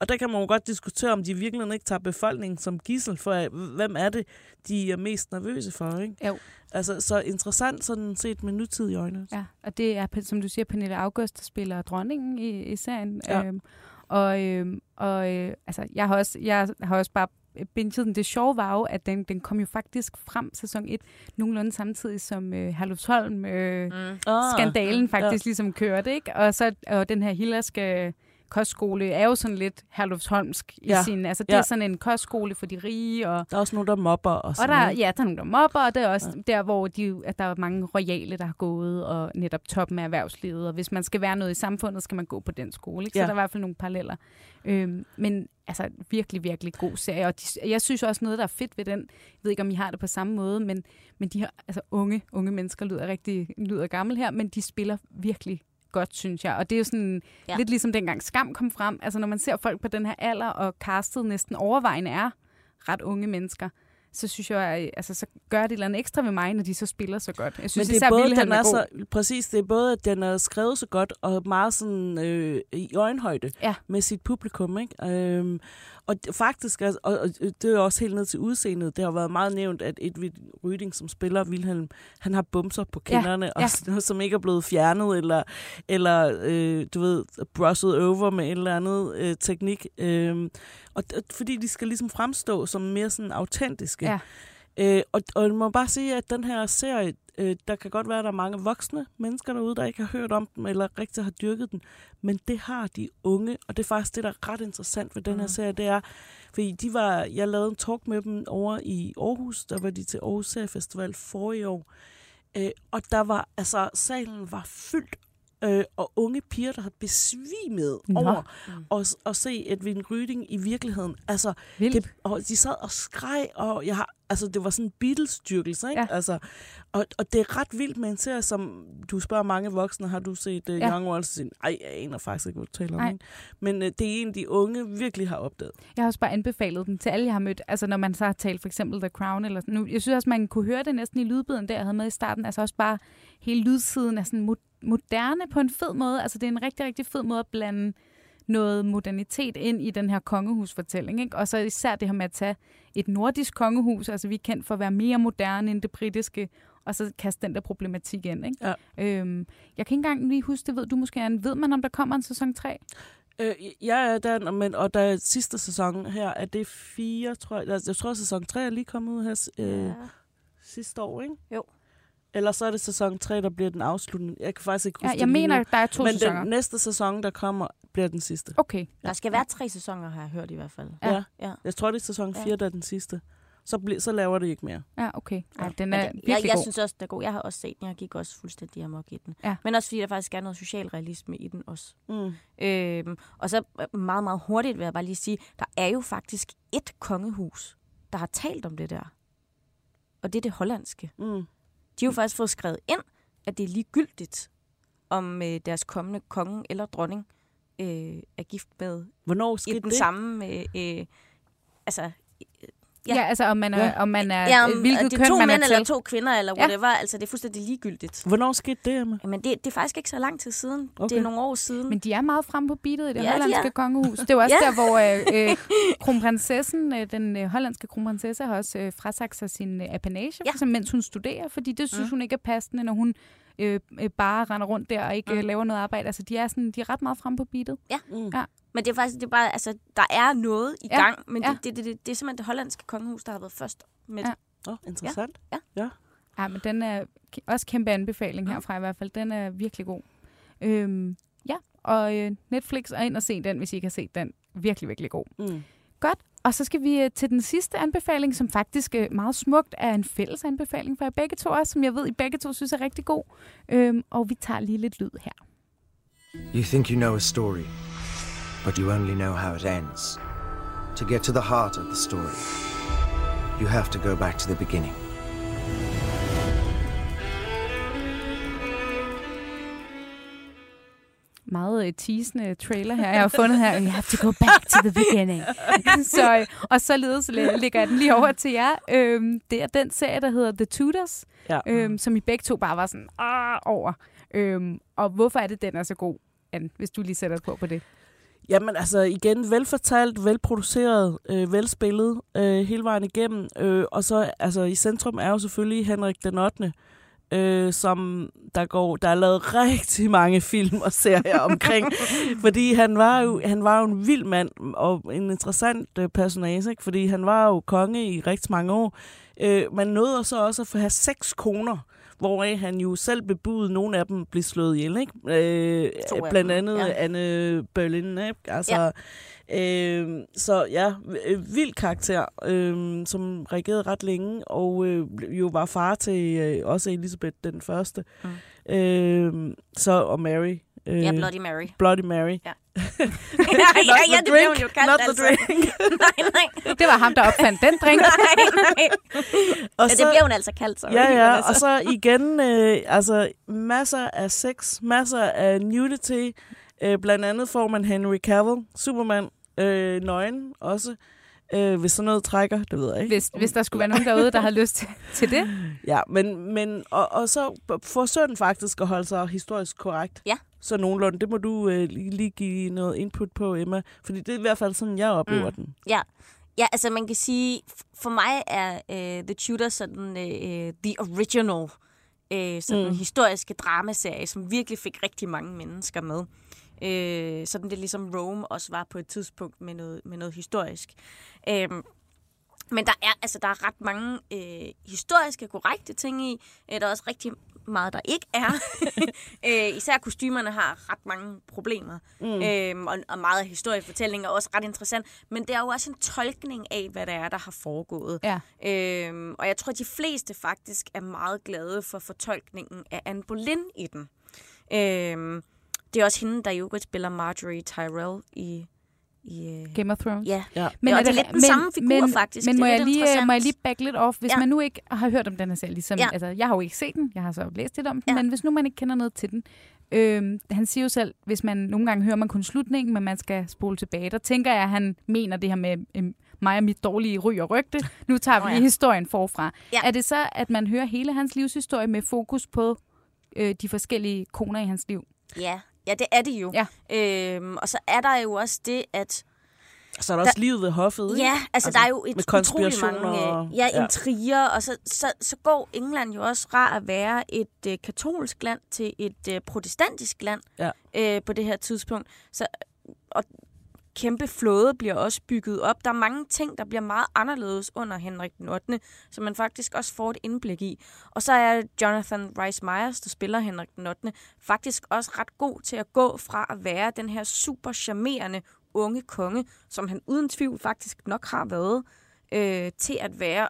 Og der kan man jo godt diskutere, om de virkelig ikke tager befolkningen som gissel for, hvem er det, de er mest nervøse for. Ikke? Jo. Altså, så interessant sådan set med nutid i øjnene. Ja, og det er, som du siger, Pernille August, der spiller dronningen i, i serien. Ja. Øhm, og øhm, og øh, altså, jeg, har også, jeg har også bare bingede den. Det sjove var jo, at den, den kom jo faktisk frem sæson 1 nogenlunde samtidig som øh, Herlufsholm øh, mm. skandalen faktisk ja. ligesom kørte, ikke? Og så og den her hillerske kostskole er jo sådan lidt Herlufsholmsk i Ja. sin... Altså, det Ja. er sådan en kostskole for de rige, og Der er også nogen, der mobber og og sådan der, noget. ja, der er nogen, der mobber, og det er også ja. der, hvor de, at der er mange royale, der har gået, og netop toppen af erhvervslivet. Og hvis man skal være noget i samfundet, skal man gå på den skole. Ikke? Så Ja. der er i hvert fald nogle paralleller. Øhm, men altså, virkelig, virkelig god serie. Og de, jeg synes også noget, der er fedt ved den, jeg ved ikke, om I har det på samme måde, men, men de her altså, unge, unge mennesker lyder rigtig lyder gammel her, men de spiller virkelig godt, synes jeg. Og det er jo sådan Ja. lidt ligesom dengang Skam kom frem. Altså når man ser folk på den her alder, og castet næsten overvejende er ret unge mennesker, så synes jeg, at, altså, så gør det et eller andet ekstra ved mig, når de så spiller så godt. Jeg synes Men det især er både, Wilhelm den er er så, præcis, det er både, at den er skrevet så godt, og meget sådan øh, i øjenhøjde Ja. med sit publikum, ikke? Øhm, og faktisk, og, og det er også helt ned til udseendet, det har været meget nævnt, at Edvin Ryding, som spiller Wilhelm, han har bumser på Ja, kinderne, og ja. sådan noget, som ikke er blevet fjernet, eller, eller øh, du ved, brushed over med en eller andet øh, teknik. Øhm, og, og fordi de skal ligesom fremstå som mere sådan autentiske. Ja. Øh, og, og jeg må bare sige, at den her serie, øh, der kan godt være, at der er mange voksne mennesker derude, der ikke har hørt om den, eller rigtig har dyrket den, men det har de unge, og det er faktisk det, der er ret interessant ved den her serie, det er, fordi de var, jeg lavede en talk med dem over i Aarhus, der var de til Aarhus Seriefestival forrige år, øh, og der var, altså, salen var fyldt øh, og unge piger, der havde besvimet Nå. over at, at se Edwin Ryding i virkeligheden. Altså, Vildt. det, og de sad og skreg, og jeg har, altså, det var sådan en Beatles-styrkelse, ikke? Ja. Altså, og, og det er ret vildt med en serie, som du spørger mange voksne, har du set uh, Ja. Young Ones? Så siger de, Ej, jeg aner faktisk ikke, hvad du taler om. Nej. Ikke? Men uh, det er en, de unge virkelig har opdaget. Jeg har også bare anbefalet den til alle, jeg har mødt. Altså når man så har talt for eksempel The Crown. Eller nu, jeg synes også, man kunne høre det næsten i lydbiden, der jeg havde med i starten. Altså også bare hele lydsiden er sådan mo- moderne på en fed måde. Altså det er en rigtig, rigtig fed måde at blande noget modernitet ind i den her kongehusfortælling. Ikke? Og så især det her med at tage et nordisk kongehus, altså vi er kendt for at være mere moderne end det britiske, og så kaste den der problematik ind. Ikke? Ja. Øhm, jeg kan ikke engang lige huske, det ved du måske, Anne. Ved man, om der kommer en sæson 3? Øh, jeg er der, men, og der er sidste sæson her, er det fire, tror jeg. Altså, Jeg tror, at sæson 3 er lige kommet ud her øh, sidste år, ikke? Jo. Eller så er det sæson 3, der bliver den afsluttende. Jeg kan faktisk ikke Ja, huske jeg det mener, nu. der er to Men sæsoner. den næste sæson, der kommer, bliver den sidste. Okay. Der skal være tre sæsoner, har jeg hørt i hvert fald. Ja. Ja. ja. ja. Jeg tror, det er sæson 4, der er den sidste. Så, bl- så laver det ikke mere. Ja, okay. Ej, den er det- virkelig jeg, jeg god. synes også, den er god. Jeg har også set den. Jeg gik også fuldstændig amok i den. Ja. Men også fordi der faktisk er noget socialrealisme i den også. Mm. Øhm, og så øh, meget, meget hurtigt vil jeg bare lige sige, der er jo faktisk et kongehus, der har talt om det der. Og det er det hollandske. Mm. De har jo faktisk fået skrevet ind, at det er ligegyldigt, om øh, deres kommende konge eller dronning øh, er gift med Hvornår i den det? samme... Øh, øh, altså, Ja, Ja. altså om man er, Ja. om man er ja, om, hvilket det køn er to man mænd er eller to kvinder, eller Ja. whatever. Altså, det er fuldstændig ligegyldigt. Hvornår skete det, Emma? Men det, det er faktisk ikke så lang tid siden. Okay. Det er nogle år siden. Men de er meget fremme på beatet i det Ja, de hollandske er. kongehus. Det er jo også Ja. der, hvor øh, øh, kronprinsessen, øh, den øh, hollandske kronprinsesse, har også øh, frasagt sig sin øh, apanage, Ja. mens hun studerer, fordi det synes mm. hun ikke er passende, når hun øh, øh, bare render rundt der og ikke Mm. øh, laver noget arbejde. Altså, de er, sådan, de er ret meget fremme på beatet. Mm. Ja. Men det er faktisk, det er bare, altså, der er noget i Ja, gang, men ja. det, det, det, det, det er simpelthen det hollandske kongehus, der har været først med Ja. det. Åh, oh, interessant. Ja, men den er også kæmpe anbefaling herfra i hvert fald. Den er virkelig god. Øhm, ja, og øh, Netflix er ind og se den, hvis I ikke har set den. Virkelig, virkelig god. Mm. Godt. Og så skal vi øh, til den sidste anbefaling, som faktisk øh, meget smukt er en fælles anbefaling for jer begge to også, som jeg ved, I begge to synes er rigtig god. Øhm, og vi tager lige lidt lyd her. You think you know a story, but you only know how it ends. To get to the heart of the story, you have to go back to the beginning. Meget øh, teasende trailer her, jeg har fundet her. You have to go back to the beginning. så, øh, og således lægger jeg den lige over til jer. Øhm, det er den serie, der hedder The Tudors, Ja. øhm, som I begge to bare var sådan ah, over. Øhm, og hvorfor er det, den er så god, Anne, hvis du lige sætter på på det? Jamen altså igen, velfortalt, velproduceret, øh, velspillet øh, hele vejen igennem. Øh, og så altså i centrum er jo selvfølgelig Henrik den 8., øh, som der går, der er lavet rigtig mange film og serier omkring, fordi han var jo han var jo en vild mand og en interessant øh, personage, ikke? fordi han var jo konge i rigtig mange år. Øh, man nåede så også at få have seks koner, hvoraf han jo selv bebudede, nogle af dem blev slået ihjel, ikke? Øh, blandt andet ja. ja. Anne Berlin, ikke? Altså, ja. øh, så ja, øh, vild karakter, øh, som regerede ret længe, og øh, jo var far til øh, også Elisabeth den første. Mm. Øh, så, og Mary. Øh, Ja, Bloody Mary. Bloody Mary. Ja. Not ja, ja, the det blev hun drink, jo kaldt, not the altså. drink. nej, nej. Det var ham, der opfandt den drink. nej, nej. Og Ja, det blev hun altså kaldt, så. Ja, ja, og så igen, øh, altså masser af sex, masser af nudity. Øh, blandt andet får man Henry Cavill, Superman, øh, nøgen også. Øh, hvis sådan noget trækker, det ved jeg ikke. Hvis, hvis der skulle være nogen derude, der har lyst til, det. Ja, men, men og, og så forsøger den faktisk at holde sig historisk korrekt. Ja. Så nogenlunde. Det må du øh, lige give noget input på, Emma. Fordi det er i hvert fald sådan, jeg oplever mm. den. Ja. Ja, altså man kan sige, for mig er uh, The Tudors sådan uh, the original uh, sådan mm. historiske dramaserie, som virkelig fik rigtig mange mennesker med. Uh, sådan det ligesom Rome også var på et tidspunkt med noget, med noget historisk. Uh, men der er, altså, der er ret mange øh, historiske, korrekte ting i. Øh, der er også rigtig meget, der ikke er. øh, især kostymerne har ret mange problemer. Mm. Øh, og, og meget af historiefortællingen er også ret interessant. Men det er jo også en tolkning af, hvad det er, der har foregået. Ja. Øh, og jeg tror, at de fleste faktisk er meget glade for fortolkningen af Anne Boleyn i den. Øh, det er også hende, der jo spiller Marjorie Tyrell i... i øh, Game of Thrones. ja, Ja. men, og det er lidt den samme figur, men, faktisk. Men Det må er jeg, lidt lige, må jeg lige back lidt off? Hvis Ja. man nu ikke har hørt om den her serie, ligesom, Ja. altså, jeg har jo ikke set den, jeg har så læst lidt om den, Ja. men hvis nu man ikke kender noget til den, øh, han siger jo selv, hvis man nogle gange hører man kun slutningen, men man skal spole tilbage, der tænker jeg, at han mener det her med øh, mig og mit dårlige ry og rygte. Nu tager vi lige ja. historien forfra. Ja. Er det så, at man hører hele hans livshistorie med fokus på øh, de forskellige koner i hans liv? Ja, ja det er det jo. Ja. Øhm, og så er der jo også det, at... Så er der også livet ved hoffet, ikke? Ja, altså, Altså, der er jo et utrolig mange og- øh, ja, ja. intriger, og så, så, så går England jo også fra at være et øh, katolsk land til et øh, protestantisk land Ja. øh, på det her tidspunkt. Så, og kæmpe flåde bliver også bygget op. Der er mange ting, der bliver meget anderledes under Henrik den 8., som man faktisk også får et indblik i. Og så er Jonathan Rhys Meyers, der spiller Henrik den 8., faktisk også ret god til at gå fra at være den her super charmerende unge konge, som han uden tvivl faktisk nok har været, øh, til at være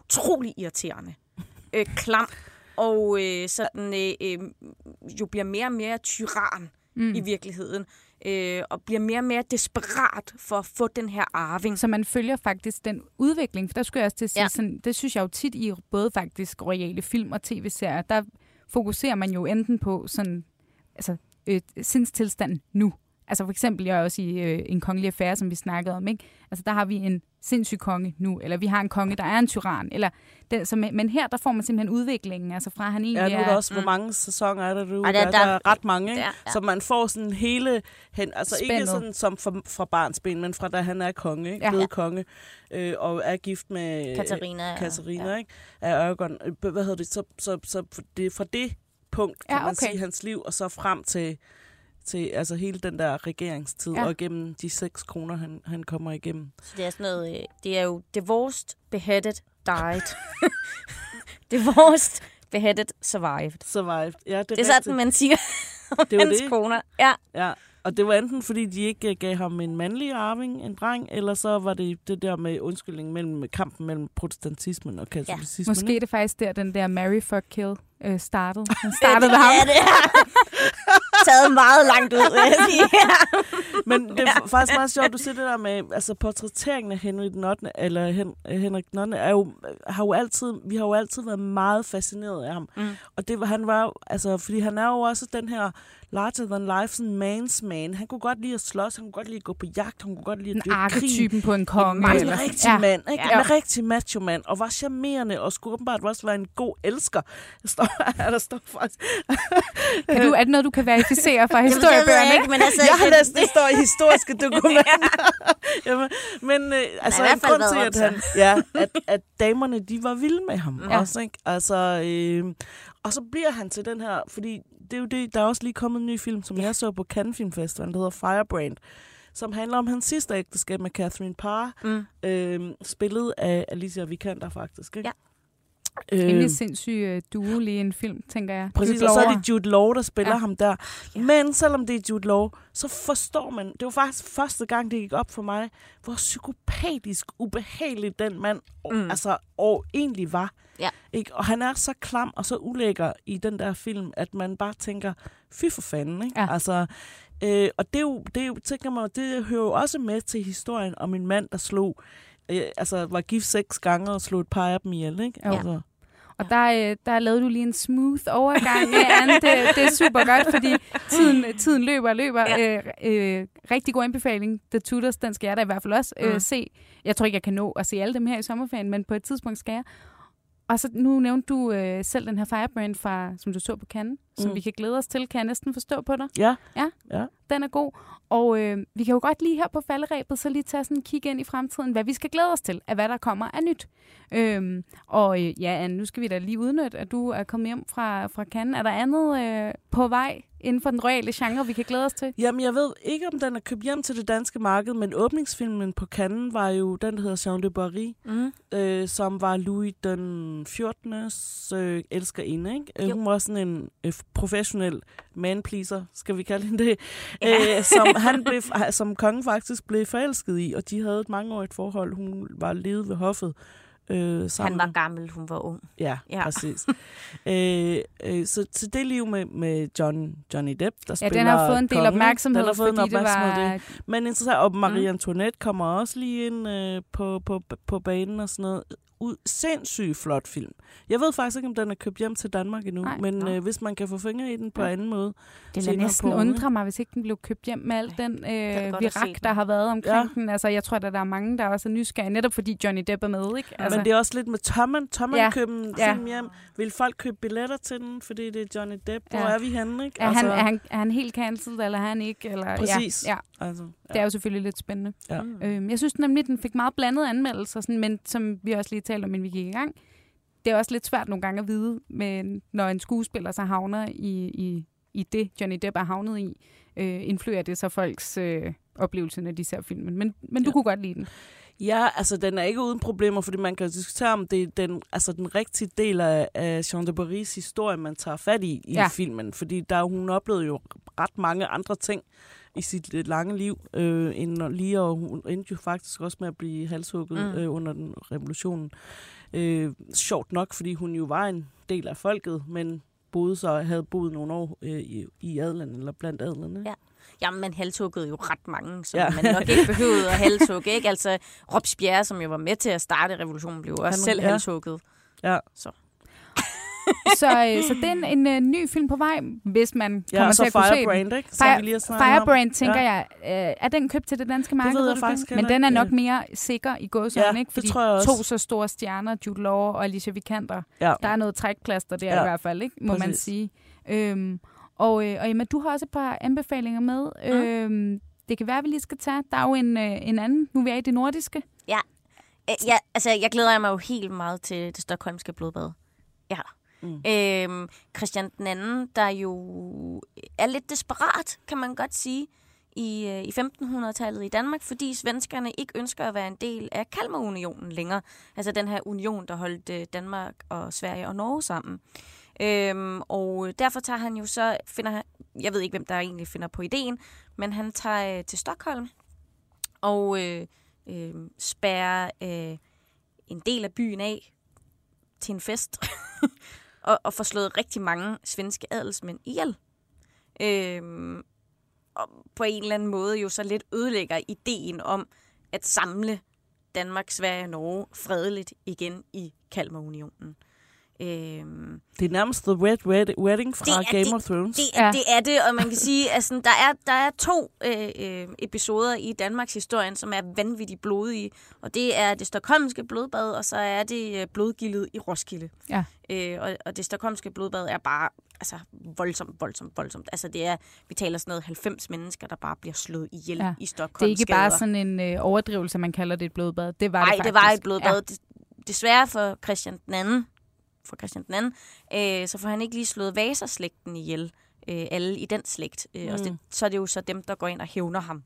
utrolig irriterende, øh, klam, og øh, sådan, øh, øh, jo bliver mere og mere tyran mm. i virkeligheden, øh, og bliver mere og mere desperat for at få den her arving. Så man følger faktisk den udvikling, for der skulle jeg også til at sige, Ja. sådan, det synes jeg jo tit i både faktisk royale film og tv-serier, der fokuserer man jo enten på sådan, altså, øh, sindstilstand nu. Altså for eksempel, jeg er også i øh, en kongelig affære, som vi snakkede om, ikke? Altså der har vi en sindssyg konge nu, eller vi har en konge, der er en tyran, eller den, som, men her, der får man simpelthen udviklingen, altså fra han egentlig Ja, nu er der er... også, hvor mange sæsoner er der nu? Ej, der, der- der, er ret mange, ikke? der- ja. Så man får sådan hele, hen, altså ikke Spændet. sådan som fra, fra barnsben, men fra da han er konge, ikke? Ja. Blevet konge, øh, og er gift med Katarina, ja. Katarina Ja. ikke? Af Aragorn. Øh, Hvad hedder det? Så, så, så det er fra det punkt, kan Ja, man okay. sige, hans liv, og så frem til, til altså hele den der regeringstid, Ja. og igennem de seks kroner, han, han kommer igennem. Så det er sådan noget, øh, det er jo divorced, beheaded, died. divorced, beheaded, survived. Survived. Ja, det er, Det er sådan, man siger Det er jo hans det. koner. Ja. Ja, og det var enten fordi, de ikke øh, gav ham en mandlig arving, en dreng, eller så var det det der med undskyldning mellem kampen mellem protestantismen og katolicismen. Måske er det faktisk der, den der Mary fuck kill øh, startede. Den Det startede ved ham. er det taget meget langt ud, vil jeg sige. Men det er faktisk meget sjovt, du siger det der med, altså portrætteringen af Henry den 8., eller Hen, Henrik den 8., er jo, har jo altid, vi har jo altid været meget fascineret af ham. Mm. Og det var, han var altså, fordi han er jo også den her larger than life, sådan man's man. Han kunne godt lide at slås, han kunne godt lide at gå på jagt, han kunne godt lide at dyrke krig. arketypen på en konge. Eller- en rigtig Ja. ja. mand, ikke? Ja. Ja. En rigtig macho mand, og var charmerende, og skulle åbenbart også være en god elsker. Står, der står faktisk... Kan du, er det noget, du kan verificere fra historiebøgerne? jeg ikke, men altså... Jeg har det- læst det står i historiske dokumenter. Jamen, men øh, altså, en grund til, at, han, ja, at, at damerne, de var vilde med ham ja. også, ikke? Altså, øh, og så bliver han til den her, fordi det er jo det, der er også lige kommet en ny film, som jeg så på Cannes Film Festival, der hedder Firebrand, som handler om hans sidste ægteskab med Catherine Parr, Mm. øh, spillet af Alicia Vikander faktisk, ikke? Ja. Øh, Rimelig sindssyg øh, duo lige en film, tænker jeg. Præcis, Jude og så er det Jude Law, der spiller Ja. ham der. Ja. Men selvom det er Jude Law, så forstår man, det var faktisk første gang, det gik op for mig, hvor psykopatisk ubehagelig den mand Mm. altså, og egentlig var. Ja. Ikke? Og han er så klam og så ulækker i den der film, at man bare tænker, fy for fanden. Ikke? Ja. Altså, øh, og det er jo, det er jo, tænker mig, det hører jo også med til historien om en mand, der slog, øh, altså var gift seks gange og slog et par af dem ihjel. Ikke? Altså, Og der, øh, der lavede du lige en smooth overgang, Anne. Det, det er super godt, fordi tiden, tiden løber og løber. Ja. Øh, øh, rigtig god anbefaling. The Tudors, den skal jeg da i hvert fald også øh, Mm. se. Jeg tror ikke, jeg kan nå at se alle dem her i sommerferien, men på et tidspunkt skal jeg. Og så nu nævnte du øh, selv den her Firebrand, fra, som du så på Cannes, mm. som vi kan glæde os til, kan jeg næsten forstå på dig. ja. Ja. ja. Den er god. Og øh, vi kan jo godt lige her på falderæbet, så lige tage sådan en kig ind i fremtiden, hvad vi skal glæde os til, af hvad der kommer af nyt. Øhm, og øh, ja, Anne, nu skal vi da lige udnytte, at du er kommet hjem fra, fra Cannes. Er der andet øh, på vej inden for den royale genre, vi kan glæde os til? Jamen, jeg ved ikke, om den er købt hjem til det danske marked, men åbningsfilmen på Cannes var jo den, der hedder Jean de Barry, Mm. øh, som var Louis den 14. Øh, elskerinde. Ikke? Øh, Jo. Hun var sådan en øh, professionel man-pleaser, skal vi kalde hende det, Ja. øh, som, han blev, som kongen faktisk blev forelsket i, og de havde et mangeårigt forhold. Hun var ledet ved hoffet. Øh, sammen. Han var gammel, hun var ung. Ja, Ja. præcis. øh, øh, så, så det liv med, med John, Johnny Depp, der Ja, spiller den har fået en del kongen, opmærksomhed, den har fået en fordi det opmærksomhed, var... det. Men interessant, og Marie Antoinette kommer også lige ind øh, på, på, på banen og sådan noget. Ud, sindssygt flot film. Jeg ved faktisk ikke, om den er købt hjem til Danmark endnu, Nej. men øh, hvis man kan få fingre i den på Ja. anden måde. Det lader senere næsten på undre mig, hvis ikke den blev købt hjem med al den øh, virak, der har været omkring ja. Ja. den. Altså, jeg tror, at der er mange, der også er nysgerrige, netop fordi Johnny Depp er med, ikke? Altså, men det er også lidt med Tommen. Tommen Ja. ja. købe en Ja. film hjem. Vil folk købe billetter til den, fordi det er Johnny Depp? Hvor Ja. er vi henne, ikke? Er, han, er, han, er han helt cancelled, eller er han ikke? Eller, Præcis. Ja, ja, Altså, det er jo selvfølgelig lidt spændende. Ja. Øhm, jeg synes nemlig, den fik meget blandede anmeldelser, sådan, men som vi også lige talte om, inden vi gik i gang. Det er også lidt svært nogle gange at vide, men når en skuespiller så havner i, i, i det, Johnny Depp er havnet i, øh, influerer det så folks øh, oplevelse, når de ser filmen. Men, men du Ja. kunne godt lide den. Ja, altså den er ikke uden problemer, fordi man kan diskutere, om det er den, altså, den rigtige del af, af Jean de Barrys historie, man tager fat i i Ja. filmen. Fordi der, hun oplevede jo ret mange andre ting i sit lidt lange liv, øh, end lige, og hun endte jo faktisk også med at blive halshugget mm. øh, under den revolutionen. Øh, sjovt nok, fordi hun jo var en del af folket, men boede så, havde boet nogle år øh, i, i adelen, eller blandt adlerne. Ja. Jamen, man halshuggede jo ret mange, som Ja. man nok ikke behøvede at halshugge. Ikke? Altså, Robespierre, som jo var med til at starte revolutionen, blev også Han- selv ja. halshugget. Ja. Så, øh, så det er en, en, øh, ny film på vej, hvis man Ja, kommer til så at kunne se den. Firebrand, ikke? Fire, vi lige snakket om. Firebrand, tænker Ja. jeg, øh, er den købt til det danske marked? ved jeg du faktisk Men den er nok mere sikker i gåsøjne, Ja, ikke? det Fordi tror jeg også. to så store stjerner, Jude Law og Alicia Vikander, Ja. der er noget trækplaster der Ja, i hvert fald, ikke? må man præcis. sige. Øhm, og, øh, og Emma, du har også et par anbefalinger med. Mm. Øhm, det kan være, at vi lige skal tage. Der er jo en, øh, en anden, nu er vi er i det nordiske. Øh, Ja, altså, jeg glæder mig jo helt meget til det stokholmske blodbad. Ja. Mm. Øhm, Christian den anden, der jo øh, er lidt desperat, kan man godt sige, i, øh, i 1500-tallet i Danmark, fordi svenskerne ikke ønsker at være en del af Kalmarunionen længere. Altså den her union, der holdt øh, Danmark og Sverige og Norge sammen. Øhm, og derfor tager han jo så, finder han, jeg ved ikke, hvem der egentlig finder på ideen, men han tager øh, til Stockholm og øh, øh, spærrer øh, en del af byen af til en fest, og, og får slået rigtig mange svenske adelsmænd ihjel. Øhm, og på en eller anden måde jo så lidt ødelægger ideen om at samle Danmark, Sverige og Norge fredeligt igen i Kalmarunionen. Øhm, Det er nærmest The Red Wed- Wedding fra Det er- Game det- of Thrones. det, Ja. det er det, og man kan sige, at sådan, der, er, der er to øh, øh, episoder i Danmarks historien, som er vanvittigt blodige. Og det er det stokholmske blodbad, og så er det øh, blodgildet i Roskilde. Ja. Øh, og, og det stokholmske blodbad er bare altså, voldsomt, voldsomt, voldsomt. Altså, det er, vi taler sådan noget 90 mennesker, der bare bliver slået ihjel Ja. i Stockholm. Det er ikke bare sådan en øh, overdrivelse, man kalder det et blodbad. Det var Nej, det det faktisk. var et blodbad. Ja. Desværre for Christian den anden, for Christian den anden, øh, så får han ikke lige slået Vaserslægten ihjel, øh, alle i den slægt. Øh, mm. og det, så er det jo så dem, der går ind og hævner ham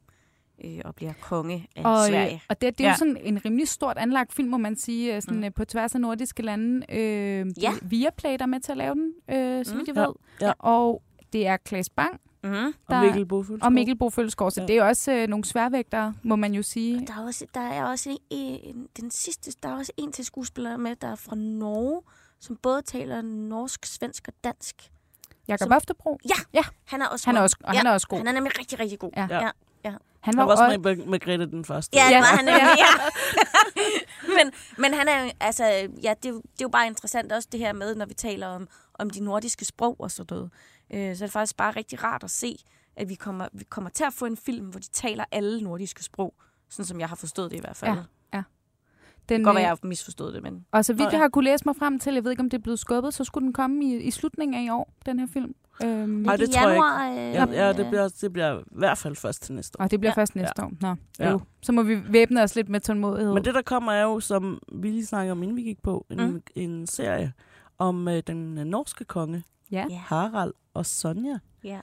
øh, og bliver konge af Og, Sverige. øh, og det, det er ja. Jo sådan en rimelig stort anlagt film, må man sige, øh, sådan, Mm. mm. på tværs af nordiske lande. Øh, Ja. Viaplay, der er med til at lave den, øh, så Mm. jeg Ja. ved. Ja. Og det er Klaas Bang Mm. Og der- Mikkel Bofuld. og Mikkel Bo Følsgaard, så Ja. det er jo også øh, nogle sværvægtere, må man jo sige. Der er også, der er også en, en, den sidste, der er også en til skuespiller med, der er fra Norge, som både taler norsk, svensk og dansk. Jakob som- Oftebro, Han er også han er også, og han er også god. Han er nemlig rigtig, rigtig god. Ja. ja. Han Han var var også med med Grete den første. Ja, det Ja. var han nemlig, ja. men, men han er, altså, ja, det, er jo- det er jo bare interessant også det her med, når vi taler om, om de nordiske sprog og sådan noget. Øh, så er det faktisk bare rigtig rart at se, at vi kommer, vi kommer til at få en film, hvor de taler alle nordiske sprog. Sådan som jeg har forstået det i hvert fald. Ja, Ja. Det den, kan godt være, øh, jeg har misforstået det, men... Og så vidt jeg ja. har kunne læse mig frem til, jeg ved ikke, om det er blevet skubbet, så skulle den komme i, i slutningen af i år, den her film. Øhm, Nej, det i tror jeg ikke. januar, øh, Ja, ja det, bliver, det bliver i hvert fald først til næste år. og det bliver Ja. ja. først næste ja. år. Nå, Ja. jo. Så må vi væbne os lidt med tålmodighed. Men det, der kommer, er jo, som vi lige snakkede om, inden vi gik på, en, Mm. en serie om øh, den øh, norske konge, ja. Ja. Harald og Sonja. Ja.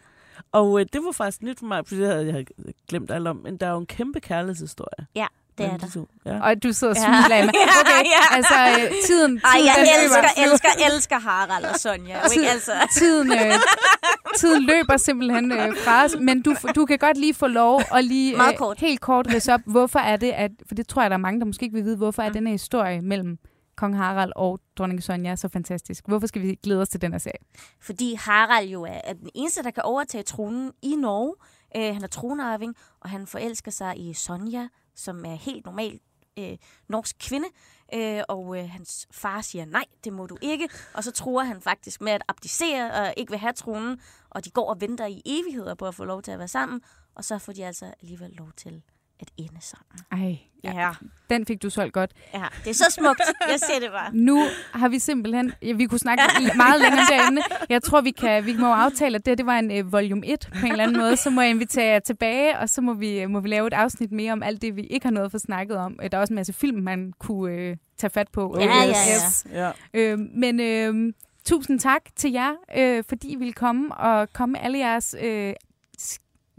Og øh, det var faktisk nyt for mig, fordi det havde jeg glemt alt om. Men der er jo en kæmpe kærlighedshistorie. Det er der. Ja. Og du sidder og Ja. smiler af mig. Okay, Ja. altså øh, tiden, tiden Ej, jeg den løber. elsker, elsker, elsker Harald og Sonja. Ikke? Altså. Tiden, øh, tiden løber simpelthen øh, fra os, men du, du kan godt lige få lov at lige Meget kort. helt kort ridse op, hvorfor er det, at, for det tror jeg, der er mange, der måske ikke vil vide, hvorfor er Mm. den her historie mellem kong Harald og dronning Sonja så fantastisk? Hvorfor skal vi glæde os til den her sag? Fordi Harald jo er, er den eneste, der kan overtage tronen i Norge. Øh, han er tronarving, og han forelsker sig i Sonja, som er helt normal øh, norsk kvinde. Øh, og øh, hans far siger, nej, det må du ikke. Og så tror han faktisk med at abdicere og ikke vil have tronen. Og de går og venter i evigheder på at få lov til at være sammen. Og så får de altså alligevel lov til at ende sammen. Ej, Ja, den fik du solgt godt. ja. det er så smukt. Jeg ser det bare. Nu har vi simpelthen, ja, vi kunne snakke meget længere derinde. Jeg tror, vi kan vi må aftale, at det, det var en øh, volume 1 på en eller anden måde. Så må jeg invitere jer tilbage, og så må vi, må vi lave et afsnit mere om alt det, vi ikke har noget for snakket om. Øh, Der er også en masse film, man kunne øh, tage fat på. Ja, ja, ja. Yes. ja. Øh, men øh, tusind tak til jer, øh, fordi I ville komme og komme med alle jeres... Øh,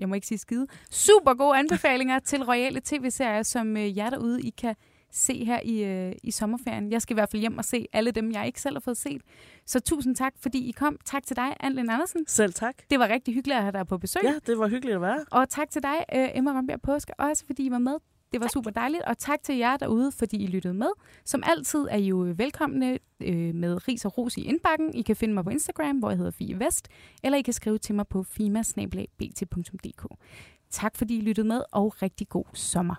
jeg må ikke sige skide. Super gode anbefalinger til royale tv-serier, som øh, jer derude I kan se her i, øh, i sommerferien. Jeg skal i hvert fald hjem og se alle dem, jeg ikke selv har fået set. Så tusind tak, fordi I kom. Tak til dig, Anne Andersen. Selv tak. Det var rigtig hyggeligt at have dig på besøg. Ja, det var hyggeligt at være. Og tak til dig, øh, Emma Rønberg Påske, også fordi I var med. Det var super dejligt, og tak til jer derude, fordi I lyttede med. Som altid er I jo velkomne øh, med ris og ros i indbakken. I kan finde mig på Instagram, hvor jeg hedder Fie Vest, eller I kan skrive til mig på fimasnabelag.bt.dk. Tak fordi I lyttede med, og rigtig god sommer.